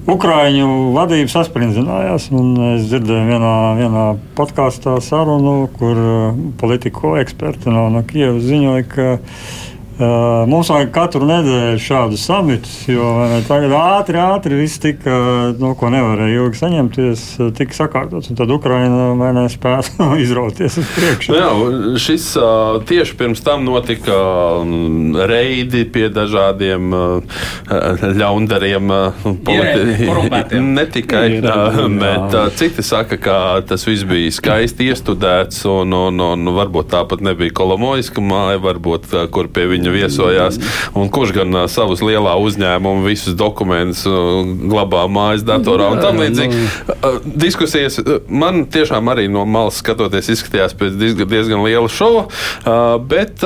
Ukrāņu vadība saspringzinājās. Es dzirdēju vienā, vienā podkāstā sarunu, kur uh, politiku eksperti no, no Kievas ziņoja, ka Uh, mums vajag katru nedēļu šādu samitu, jo tagad ātri, ātri viss tika, no ko nevarēja ilgi saņemties, tika sakārtots. Tad Ukraina nespēja izrauties uz priekšu. Nu jā, šis tieši pirms tam notika reidi pie dažādiem ļaundariem. Politi... Ne tikai, bet citi saka, ka tas viss bija skaisti iestudēts un, un, un varbūt tāpat nebija Kolomojiska māja, varbūt kur pie viņa viņa viesojās. Un kurš gan savus lielā uzņēmuma visus dokumentus glabā mājas datorā un tam līdzīgi. Uh, diskusijas man tiešām arī no malas skatoties izskatījās pēc diezgan, liela šova, bet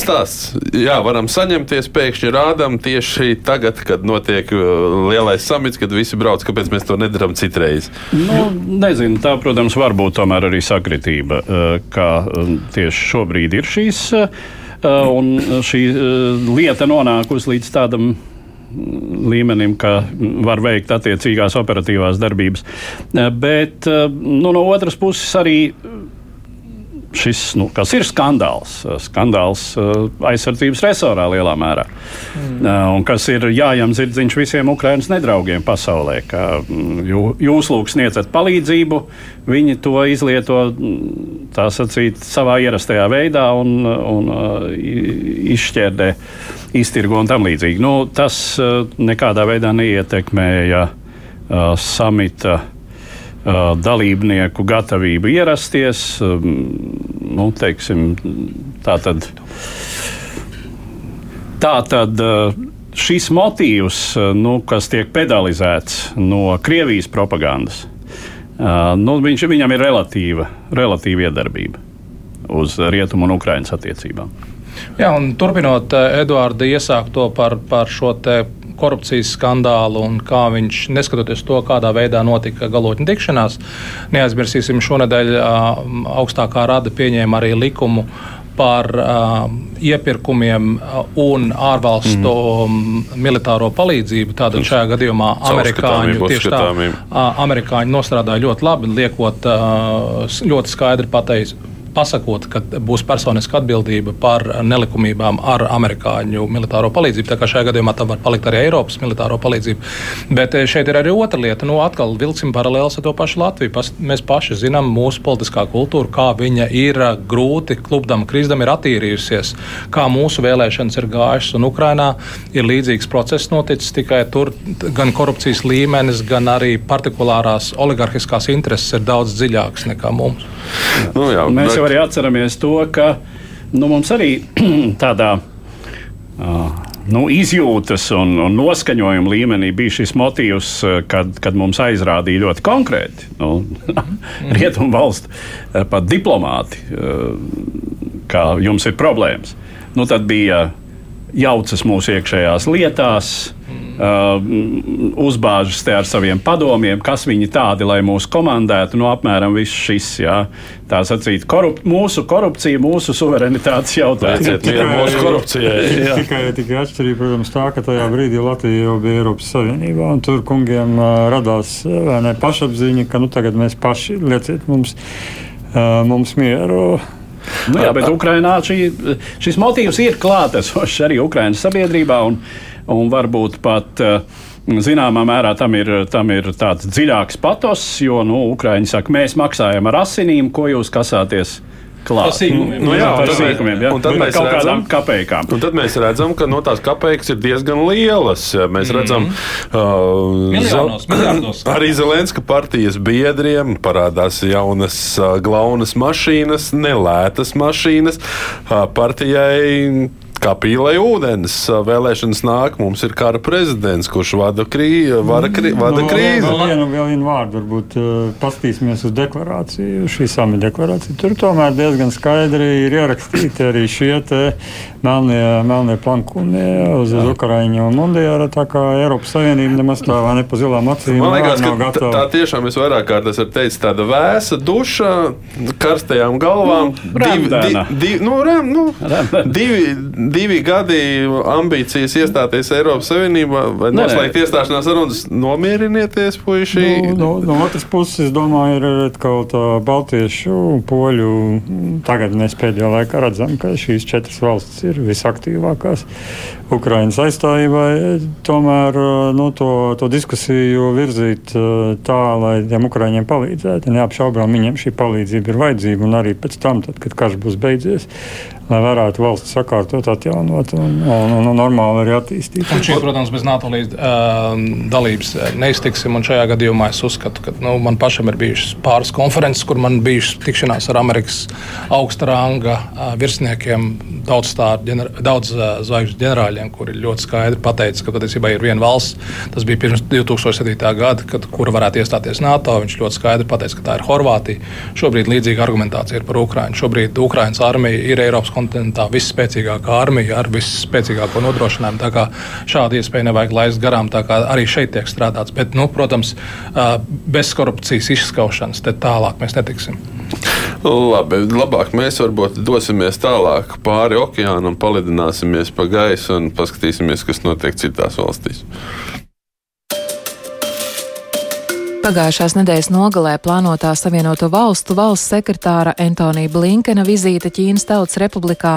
stāsts, jā, varam saņemties, pēkšņi rādām tieši tagad, kad notiek lielais samits, kad visi brauc, kāpēc mēs to nedarām citreiz. Nu, nezinu, tā, protams, var būt tomēr arī sakritība, kā tieši šobrīd ir šīs. Uh, Un šī lieta nonākusi līdz tādam līmenim, ka var veikt attiecīgās operatīvās darbības. Bet nu, no otras puses arī šis nu, ir skandāls. Skandāls uh, aizsardzības resorā lielā mērā. Mm. Uh, un kas ir jājams zirdziņš visiem Ukraiņas nedraugiem pasaulē. Ka, mm, jū, jūs lūk sniedzat palīdzību, viņi to izlieto mm, sacīt, savā ierastajā veidā un, un izšķērdē, iztirgo un tam līdzīgi. Nu, tas nekādā veidā neietekmēja samita dalībnieku gatavību ierasties. Nu, teiksim, tā tad, tā tad šis motīvs, nu, kas tiek pedalizēts no Krievijas propagandas, nu, viņš, viņam ir relatīva, relatīva iedarbība uz rietumu un Ukraiņas attiecībām. Jā, un turpinot Eduarda iesākto par, par šo korupcijas skandālu un kā viņš, neskatoties to, kādā veidā notika galotņu tikšanās, neaizmirsīsim, šonadēļ augstākā rada pieņēma arī likumu par uh, iepirkumiem un ārvalstu mm. militāro palīdzību. Tātad šajā gadījumā amerikāņi tieši tā, uh, amerikāņi nostrādāja ļoti labi, liekot uh, ļoti skaidri pateikt pasakot, ka būs personiska atbildība par nelikumībām ar amerikāņu militāro palīdzību. Tā kā šajā gadījumā tam var palikt arī Eiropas militāro palīdzību. Bet eh, šeit ir arī otra lieta. Nu, atkal vilksim paralēlus ar to pašu Latviju. Pas, mēs paši zinām mūsu politiskā kultūru, kā viņa ir eh, grūti, klubdam, krizdam ir attīrījusies, kā mūsu vēlēšanas ir gājušas. Un Ukrainā ir līdzīgs process noticis, tikai tur gan korupcijas līmenis, gan arī partikulārās oligarhiskās intereses ir daudz dziļāks nekā mums. Nu, jā, mēs jau arī atceramies to, ka nu, mums arī tādā. Uh, nu, izjūtas un, un noskaņojuma līmenī bija šis motīvs, kad, kad mums aizrādīja ļoti konkrēti nu, rietumu valstu pat diplomāti, ka jums ir problēmas. Nu, tad bija jaucas mūsu iekšējās lietās, Uh, uzbāžas te ar saviem padomiem, kas viņi tādi, lai mūs komandētu. Nu, apmēram viss šis, jā, tā sacīt, korup mūsu korupcija, mūsu suverenitātes jautājums. Tikai mūsu korupcija. Tikai, tikai atšķirība, protams, tā, ka tajā brīdī Latvija jau bija Eiropas Savienībā, un tur kungiem uh, radās ne, pašapziņa, ka nu, tagad mēs paši lieciet mums, uh, mums mieru. Nu, jā, bet Ukrainā šī, šis motīvs ir klātesošs arī Ukraiņas sabiedrībā. Un, un varbūt pat. Eh, zināmā mērā tam ir, tam ir tāds dziļāks patos, jo nu, Ukrāņi saka, mēs maksājam ar asinīm, ko jūs kasāties klāt. Nu, jā, par sīkumiem, jā. Un tad mēs kaut redzam. Un tad mēs redzam, ka no tās kapeikas ir diezgan lielas. Mēs mm. redzam, uh, miljonos, miljardos. arī Zelenska partijas biedriem parādās jaunas uh, glaunas mašīnas, nelētas mašīnas. Uh, partijai kā pīlai ūdens. Vēlēšanas nāk, mums ir kara prezidents, kurš vada, krī, vada, krī, vada no, krīzi. Vēl vienu, vēl vienu vārdu, varbūt pastīsimies uz deklarāciju, šī samita deklarācija. Tur tomēr diezgan skaidri ir ierakstīti arī šie melnie, melnie plankumi uz, uz Ukraiņu un Mundijāra. Tā kā Eiropas Savienība nemaz tā vai ne pa zilām acīm. Man liekas, ka tā, tā tiešām es vairāk kārt esmu teicis, tāda vēsa duša, karstajām galvām. Nu, divi, di, di, nu, rem, nu, divi, divi gadi ambīcijas iestāties Eiropas Savienībā vai noslēgt iestāšanās sarunas. Nomierinieties, puiši. Nu, no, no otras puses, es domāju, ir atkal tā baltiešu, poļu. Tagad mēs pēdējā laikā redzam, ka šīs četras valstis ir visaktīvākās Ukraiņas aizstāvībai. Tomēr nu, to, to diskusiju virzīt tā, lai tiem Ukraiņiem palīdzētu. Neapšaubām viņiem šī palīdzība ir vajadzīga un arī pēc tam, tad, kad karš būs beidzies, lai varētu valsts sakārtot atjaunot un, un, un, un normāli arī attīstīt. Un šī, protams, bez NATO līdz, uh, dalības neiztiksim. Šajā gadījumā es uzskatu, ka nu, man pašam ir bijušas pāris konferences, kur man bijušas tikšanās ar Amerikas augsta ranga uh, virsniekiem, daudz, ģener, daudz uh, zvaigžņu ģenerāļiem, kuri ļoti skaidri pateica, ka patiesībā ir viena valsts. Tas bija pirms 2007. gada, kad, kura varētu iestāties NATO. Viņš ļoti skaidri pateica, ka tā ir Horvātija. Šobrīd līdzīga argumentācija ir par Ukrajinu. Šobrīd Ukraiņas armija ir Eiropas kontinentā visspēcīgākā armija ar visspēcīgāko nodrošinājumu. Tā kā šādu iespēju nevajag laist garām, tā kā arī šeit tiek strādāts. Bet, nu, protams, bez korupcijas izskaušanas tālāk mēs netiksim. Labi, labāk mēs varbūt dosimies tālāk pāri okeānam, palidināsimies pa gaisu un paskatīsimies, kas notiek citās valstīs. Pagājušās nedēļas nogalē plānotā Savienoto valstu valsts sekretāra Antonija Blinkena vizīte Ķīnas Tautas Republikā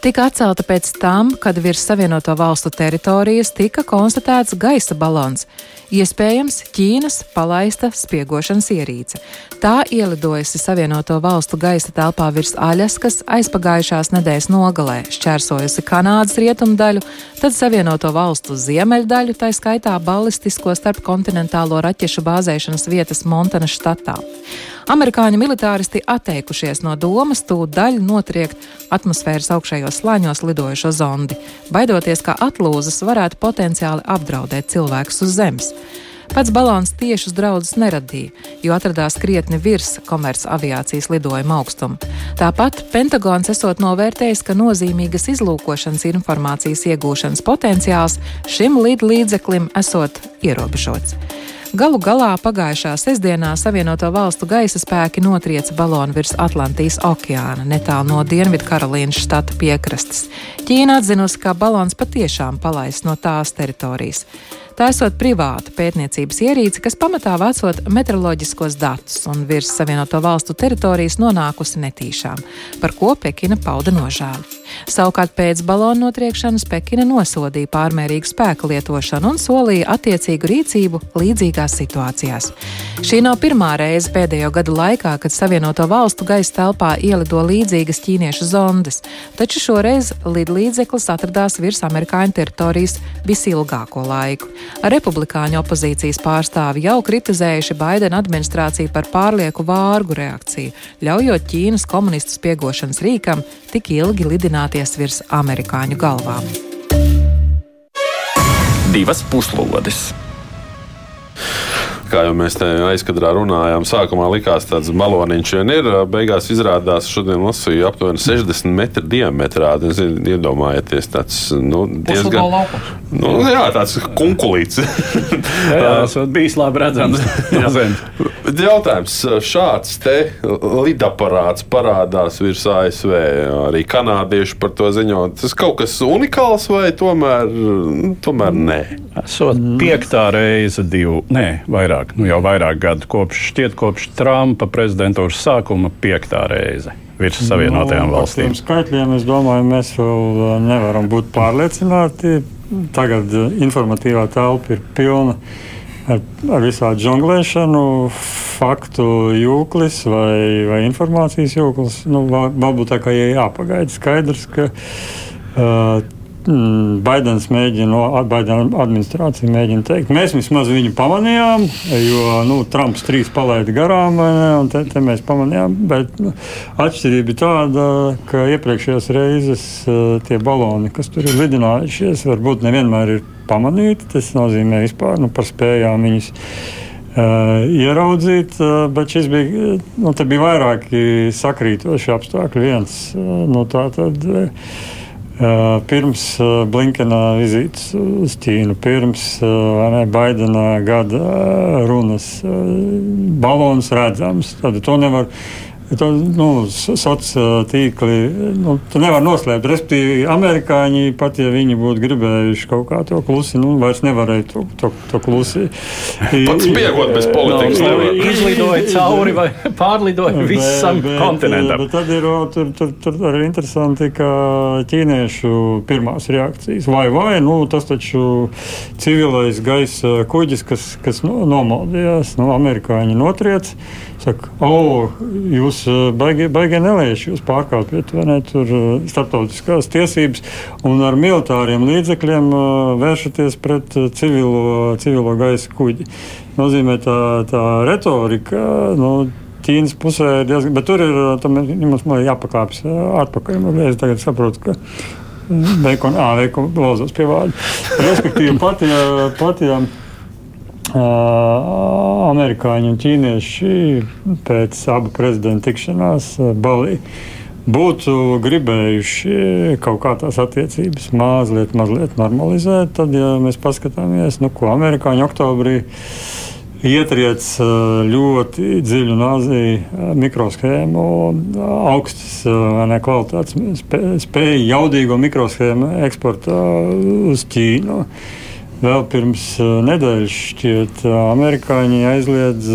tika atcelta pēc tam, kad virs Savienoto valstu teritorijas tika konstatēts gaisa balons, iespējams Ķīnas palaista spiegošanas ierīce. Tā ielidojusi Savienoto valstu gaisa telpā virs Aļaskas aizpagājušās nedēļas nogalē, šķērsojusi Kanādas rietumu daļu, tad Savienoto valstu ziemeļdaļu, tā skaitā balistisko starpkontinentālo raķešu bāzēšanas vietas Montana štatā. Amerikāņu militāristi atteikušies no domas tūdaļ notriekt atmosfēras augšējos slāņos lidojošo zondi, baidoties, ka atlūzas varētu potenciāli apdraudēt cilvēkus uz Zemes. Pats balons tiešus draudus neradīja, jo atradās krietni virs komerces aviācijas lidojuma augstuma. Tāpat Pentagons esot novērtējis, ka nozīmīgas izlūkošanas informācijas iegūšanas potenciāls šim lidlīdzeklim esot ierobežots. Galu galā pagājušā sestdienā Savienoto valstu gaisa spēki notrieca balonu virs Atlantijas okeāna, netālu no Dienvidkarolīnas štata piekrastes. Ķīna atzinusi, ka balons patiešām palaists no tās teritorijas. Tā esot privāta pētniecības ierīce, kas pamatā vācot meteoroloģiskos datus un virs Savienoto valstu teritorijas nonākusi netīšām, par ko Pekina pauda nožēlu. Savukārt pēc balonu notriekšanas Pekina nosodīja pārmērīgu spēku lietošanu un solīja attiecīgu rīcību līdzīgās situācijās. Šī nav pirmā reize pēdējo gadu laikā, kad Savienoto valstu gaisa telpā ielido līdzīgas ķīniešu zondes, taču šoreiz lidlīdzeklis atradās virs amerikāņu teritorijas visilgāko laiku. Republikāņu opozīcijas pārstāvi jau kritizējuši Baidena administrāciju par pārlieku vārgu reakciju, ļaujot Ķīnas komunistu spiegošanas rīkam tik ilgi lidināties virs amerikāņu galvām. Divas puslodes kā jau mēs te aizkadrā runājām, sākumā likās tāds baloniņš vien ir. Beigās izrādās, šodien lasīju aptuveni 60 metru diametrā. Zin, iedomājieties, tāds nu, diezgan. Nu, jā, tāds kunkulīts. jā, tas bijis labi redzams. Jautājums, šāds te lidaparāts parādās virs ASV. Arī kanādieši par to ziņo. Tas kaut kas unikāls vai tomēr, tomēr nē? Esot piektā reize, divu, nē, vairāk nu jau vairāk gadu kopš, šķiet, kopš Trumpa prezidentūras sākuma piektā reize virs nu, Savienotajām nu, valstīm. Skaitļiem es domāju, mēs vēl uh, nevaram būt pārliecināti. Tagad uh, informatīvā telpa ir pilna ar, ar visādi žonglēšanu, faktu jūklis vai, vai informācijas jūklis. Nu, varbūt tā kā jāpagaida skaidrs, ka uh, Baidens mēģina, Baidena administrācija mēģina teikt, mēs vismaz viņu pamanījām, jo nu, Trumps trīs palaida garām, ne, un te, te mēs pamanījām. Bet nu, atšķirība ir tāda, ka iepriekšējās reizes uh, tie baloni, kas tur ir lidinājušies, varbūt nevienmēr ir pamanīti. Tas nozīmē vispār nu, par spējām viņus. Uh, ieraudzīt, uh, bet šis bija, nu, bija vairāki sakrītoši apstākļi. Viens uh, no tā tad. Uh, Pirms Blinkena vizītes uz Ķīnu, pirms ne, Baidena gada runas, balons redzams. Tad to nevar To, nu, sociālā tīkli nu, nevar noslēpt. Respektīvi, amerikāņi pat ja viņi būtu gribējuši kaut kā to klusi, nu, vairs nevarēja to, to, to klusi. Pats spiegot bez politikas. No, izlidoja cauri vai pārlidoja visam bet, kontinentam. Bet tad ir tur, tur, tur arī interesanti, ka ķīniešu pirmās reakcijas vai vai, nu, tas taču civilais gaisa kuģis, kas, kas nu, nomaldījās, nu, amerikāņi notriec Saka, o, jūs baigi, baigi nelieši, jūs pārkāpjat ne, tur, starptautiskās tiesības un ar militāriem līdzekļiem vēršaties pret civilo, civilo gaisa kuģi. Nozīmē tā, tā retorika. Nu, Ķīnas pusē ir diezgan, bet tur ir tam, mums jāpakāpjas atpakaļ. Es tagad saprotu, ka veikonu, ā, veikonu lozos pie vārda. Respektīvi, pat ja, pat ja amerikāņi un ķīnieši pēc abu prezidentu tikšanās Balī būtu gribējuši kaut kā tās attiecības mazliet, mazliet normalizēt, tad, ja mēs paskatāmies, nu, ko amerikāņi oktobrī ietriec ļoti dziļu nāzi mikroshēmu, augstas ne, kvalitātes spēju, jaudīgo mikroshēmu eksportā uz Ķīnu. Vēl pirms nedēļas šķiet, amerikāņi aizliedz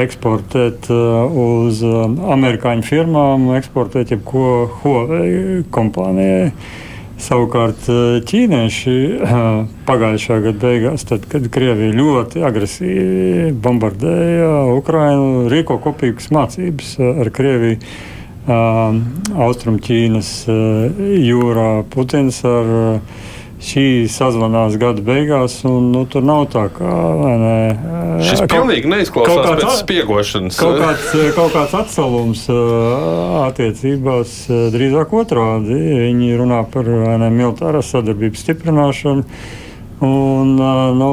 eksportēt uz amerikāņu firmām, eksportēt jebko Huawei kompānijai. Savukārt eh, ķīnieši eh, pagājušā gada beigās, tad, kad Krievija ļoti agresīvi bombardēja Ukrainu, rīko kopīgas mācības eh, ar Krieviju. Austrumķīnas jūrā Putins ar šī sazvanās gada beigās, un nu, tur nav tā kā. Ne, Šis kaut, pilnīgi neizklausās kāds, pēc spiegošanas. Kaut kāds, kaut kāds atsalums attiecībās drīzāk otrādi. Viņi runā par ne, militārās sadarbības stiprināšanu. Un, nu,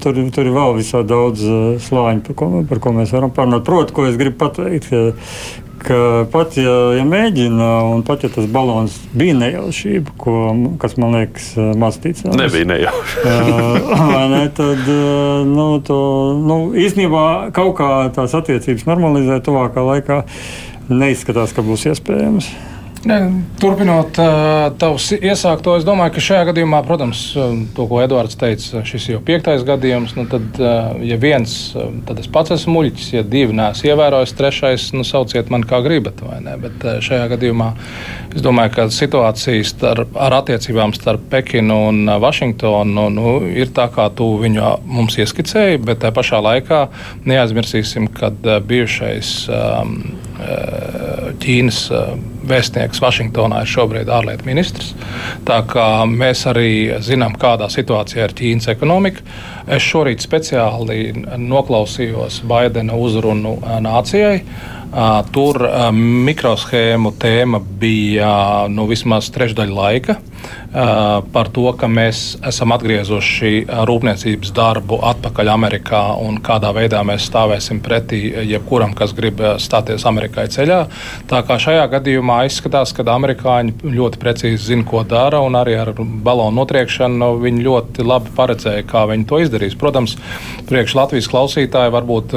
tur, tur ir vēl visā daudz slāņu, par ko, par ko mēs varam parunāt. Protams, ko es gribu pateikt, ka pat ja, ja mēģina, un pat ja tas balons bija nejaušība, ko, kas man liekas mācīts, nebija nejauši. ne, tad nu, to, nu, īstenībā kaut kā tās attiecības normalizēt tuvākā laikā neizskatās, ka būs iespējams. Ne, turpinot tavs iesākto, es domāju, ka šajā gadījumā, protams, to, ko Edvards teica, šis jau piektais gadījums. Nu, tad, ja viens, tad es pats esmu muļķis, ja divi nesu ievērojis, trešais, nu, sauciet mani kā gribat. Bet uh, šajā gadījumā es domāju, ka situācija starp, ar attiecībām starp Pekinu un Vašingtonu nu, ir tā, kā tu viņu mums ieskicēji, bet tajā pašā laikā neaizmirsīsim, ka bijušais Ķīnas vēstnieks Vašingtonā ir šobrīd ārlietu ministrs. Tā kā mēs arī zinām, kādā situācijā ir Ķīnas ekonomika. Es šorīt speciāli noklausījos Baidena uzrunu nācijai. Tur mikroshēmu tēma bija nu, vismaz trešdaļa laika par to, ka mēs esam atgriezuši rūpniecības darbu atpakaļ Amerikā un kādā veidā mēs stāvēsim pretī jebkuram, kas grib stāties Amerikai ceļā. Tā kā šajā gadījumā izskatās, ka amerikāņi ļoti precīzi zina, ko dara, un arī ar balonu notriekšanu viņi ļoti labi paredzēja, kā viņi to izdarīs. Protams, priekš Latvijas klausītāji varbūt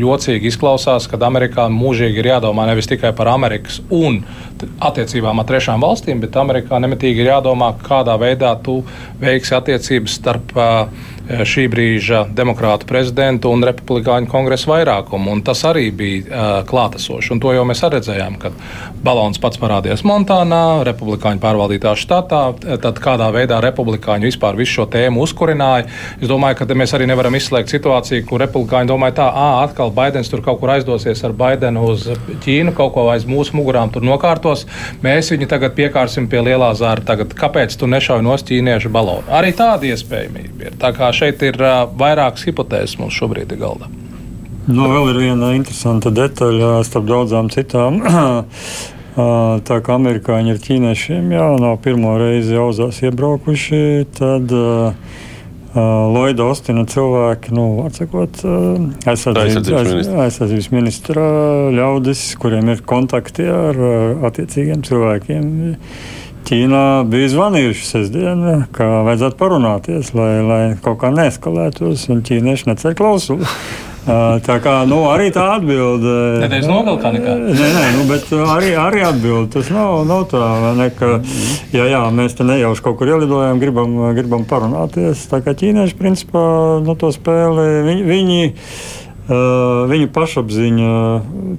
jocīgi izklausās, ka Amerikā mūžīgi ir jādomā nevis tikai par Amerikas un attiecībām ar trešām valstīm, bet Amerikā nemitīgi ir jādomā kādā veidā tu veiksi attiecības starp Eh, šī brīža demokrātu prezidentu un republikāņu kongresa vairākumu. Tas arī bija klātesoši. Un to jau mēs redzējām, kad balons pats parādījās Montānā, republikāņu pārvaldītā štatā. Tad kādā veidā republikāņi vispār visu šo tēmu uzkurināja. Es domāju, ka mēs arī nevaram izslēgt situāciju, kur republikāņi domāja, tā, ah, atkal Baidens tur kaut kur aizdosies ar Baidenu uz Ķīnu, kaut ko aiz mūsu mugurām tur nokārtos. Mēs viņu tagad piekārsim pie lielā zāra. Tagad, kāpēc tu nešauj no ķīniešu balonu? Arī tāda iespējamība ir. Tā kā šeit ir vairākas hipotēzes mums šobrīd ir galdā. Nu, vēl ir viena interesanta detaļa starp daudzām citām. Tā kā amerikāņi ar ķīniešiem jau nav pirmo reizi auzās iebraukuši, tad uh, Loida Ostina cilvēki, nu, atsakot, aizsardzības, aizsardzības ministra ļaudis, kuriem ir kontakti ar attiecīgiem cilvēkiem. Ķīnā bija zvanījuši sestdien, ka vajadzētu parunāties, lai, lai kaut kā neeskalētos, un ķīnieši neceļ klausuli. Tā kā nu, arī tā atbilde. Nedēļas nogalkā nekā. Nē, nē, nu, bet arī, arī atbilde. Tas nav, nav tā, ne, ka, jā, jā, mēs te nejauši kaut kur ielidojam, gribam, gribam parunāties. Tā kā ķīnieši, principā, nu, to spēli, viņi, viņi, viņu pašapziņa,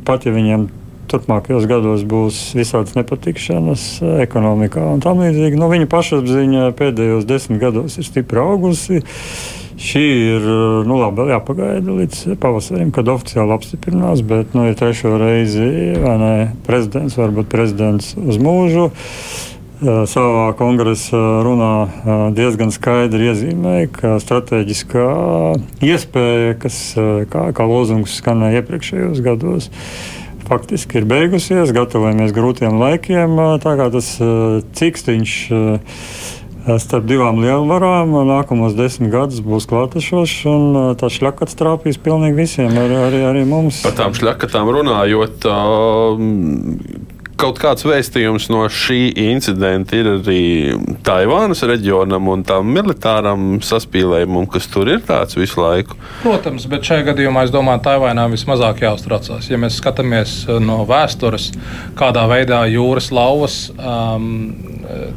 pat ja viņiem turpmākajos gados būs visādas nepatikšanas ekonomikā un tam līdzīgi. Nu, viņa pašapziņa pēdējos desmit gados ir stipri augusi. Šī ir nu, labi, jāpagaida līdz pavasarim, kad oficiāli apstiprinās, bet nu, ir trešo reizi ne, prezidents, varbūt prezidents uz mūžu. Savā kongresa runā diezgan skaidri iezīmēja, ka strateģiskā iespēja, kas kā, kā lozungs skanēja iepriekšējos gados, faktiski ir beigusies, gatavojamies grūtiem laikiem. Tā kā tas cikstiņš starp divām lielvarām nākamos desmit gadus būs klātešošs, un tā šļakats trāpīs pilnīgi visiem, arī, arī, arī mums. Par tām šļakatām runājot, kaut kāds vēstījums no šī incidenta ir arī Taivānas reģionam un tam militāram saspīlējumam, kas tur ir tāds visu laiku. Protams, bet šajā gadījumā es domāju, Taivānā vismazāk jāuztraucās. Ja mēs skatāmies no vēstures, kādā veidā jūras lauvas um,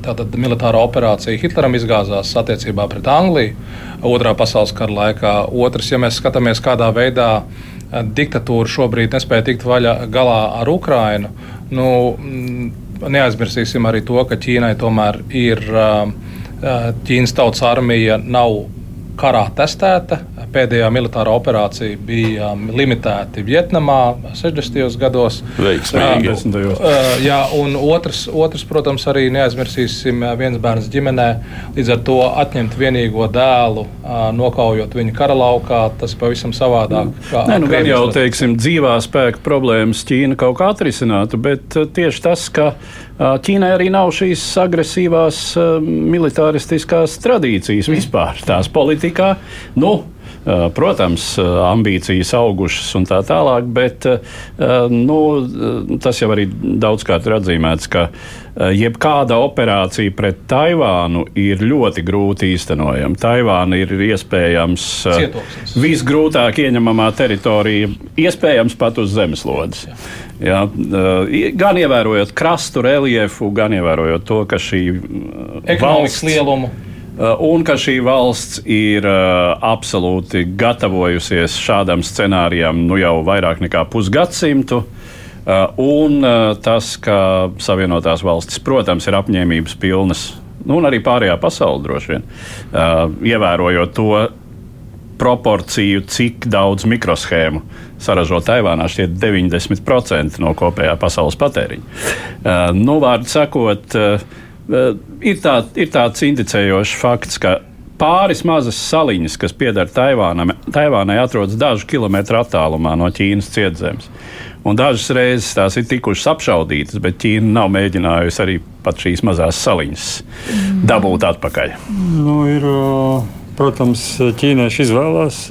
tātad militāra operācija Hitleram izgāzās attiecībā pret Angliju otrā pasaules kara laikā. Otrs, ja mēs skatāmies, kādā veidā diktatūra šobrīd nespēja tikt vaļā galā ar Ukrainu, nu, mm, neaizmirsīsim arī to, ka Ķīnai tomēr ir Ķīnas tautas armija nav karā testēta. Pēdējā militārā operācija bija limitēta Vietnamā 60. gados. Veiksmīgi. Uh, jā, un otrs, otrs, protams, arī neaizmirsīsim viens bērns ģimenē. Līdz ar to atņemt vienīgo dēlu, uh, nokaujot viņu kara laukā, tas ir pavisam savādāk. Nē, nu, gan jau, teiksim, dzīvā spēka problēmas Ķīna kaut kā atrisinātu, bet tieši tas, ka Ķīnai arī nav šīs agresīvās militāristiskās tradīcijas vispār tās politikā. Nu, Protams, ambīcijas augušas un tā tālāk, bet nu, tas jau arī daudzkārt ir atzīmēts, ka jebkāda operācija pret Taivānu ir ļoti grūti īstenojama. Taivāna ir iespējams Cietoksnis. visgrūtāk ieņemamā teritorija, iespējams pat uz zemeslodes. Jā, gan ievērojot krastu reliefu, gan ievērojot to, ka šī ekonomikas lielumu Uh, un ka šī valsts ir uh, absolūti gatavojusies šādam scenārijam nu jau vairāk nekā pusgadsimtu. Uh, un tas, ka Savienotās valstis, protams, ir apņēmības pilnas, nu, un arī pārējā pasaule droši vien, ievērojot to proporciju, cik daudz mikroshēmu saražo Taivānā, šķiet 90% no kopējā pasaules patēriņa. Nu, vārdu sakot, ir, tā, ir tāds indicējošs fakts, ka pāris mazas saliņas, kas pieder Taivānam, Taivānai, atrodas dažu kilometru attālumā no Ķīnas cietzemes. Un dažas reizes tās ir tikušas apšaudītas, bet Ķīna nav mēģinājusi arī pat šīs mazās saliņas dabūt atpakaļ. Nu, ir, protams, ķīnieši izvēlās,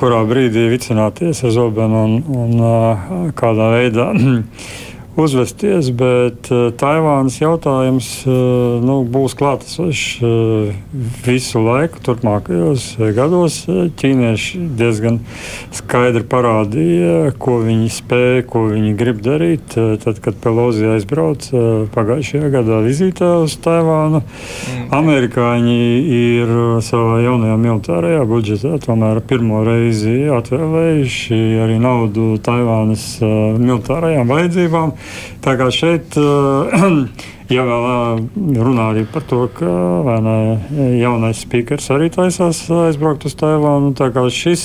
kurā brīdī vicināties ar zobenu un, un kādā veidā uzvesties, bet uh, Taivānas jautājums uh, nu, būs klātesošs uh, visu laiku, turpmākajos gados. Ķīnieši diezgan skaidri parādīja, ko viņi spēja, ko viņi grib darīt. Tad, kad Pelosi aizbrauca pagājušajā gadā vizītē uz Taivānu, mm. amerikāņi ir savā jaunajā militārajā budžetā tomēr pirmo reizi atvēlējuši arī naudu Taivānas militārajām vajadzībām. Tā kā šeit, ja vēl runā arī par to, ka ne, jaunais spīkers arī taisās aizbraukt uz Taivānu, tā kā šis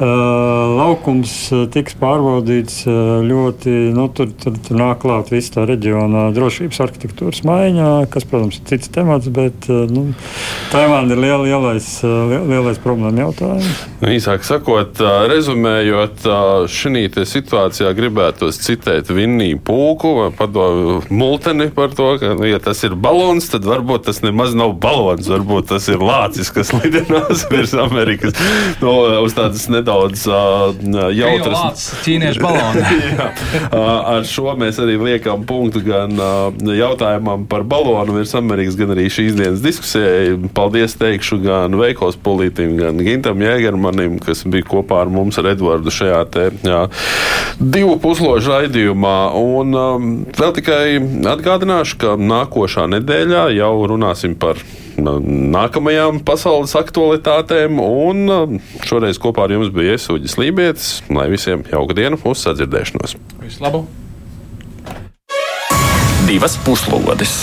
laukums tiks pārbaudīts ļoti. Nu, tur, tur, tur nāk klāt viss tā reģiona drošības arhitektūras maiņa, kas, protams, ir cits temats, bet nu, Taivāna ir liela, lielais, lielais problēma jautājums. Nu, īsāk sakot, rezumējot, šī situācijā gribētos citēt Vinniju Pūku vai padomu Multeni par to, ka, nu, ja tas ir balons, tad varbūt tas nemaz nav balons, varbūt tas ir lācis, kas lidinās virs Amerikas no, uz tādas nedaudz nedaudz uh, jautras. Ķīniešu baloni. Jā, ar šo mēs arī liekam punktu gan uh, jautājumam par balonu virs Amerikas, gan arī šīs dienas diskusijai. Paldies teikšu gan Veikos Polītim, gan Gintam Jēgermanim, kas bija kopā ar mums ar Edvardu šajā te jā, divu pusložu raidījumā. Un um, vēl tikai atgādināšu, ka nākošā nedēļā jau runāsim par nākamajām pasaules aktualitātēm. Un um, šoreiz kopā ar jums bija Iesūģis Lībietis. Lai visiem jauka diena, uz sadzirdēšanos! Visu labu! Divas puslodes!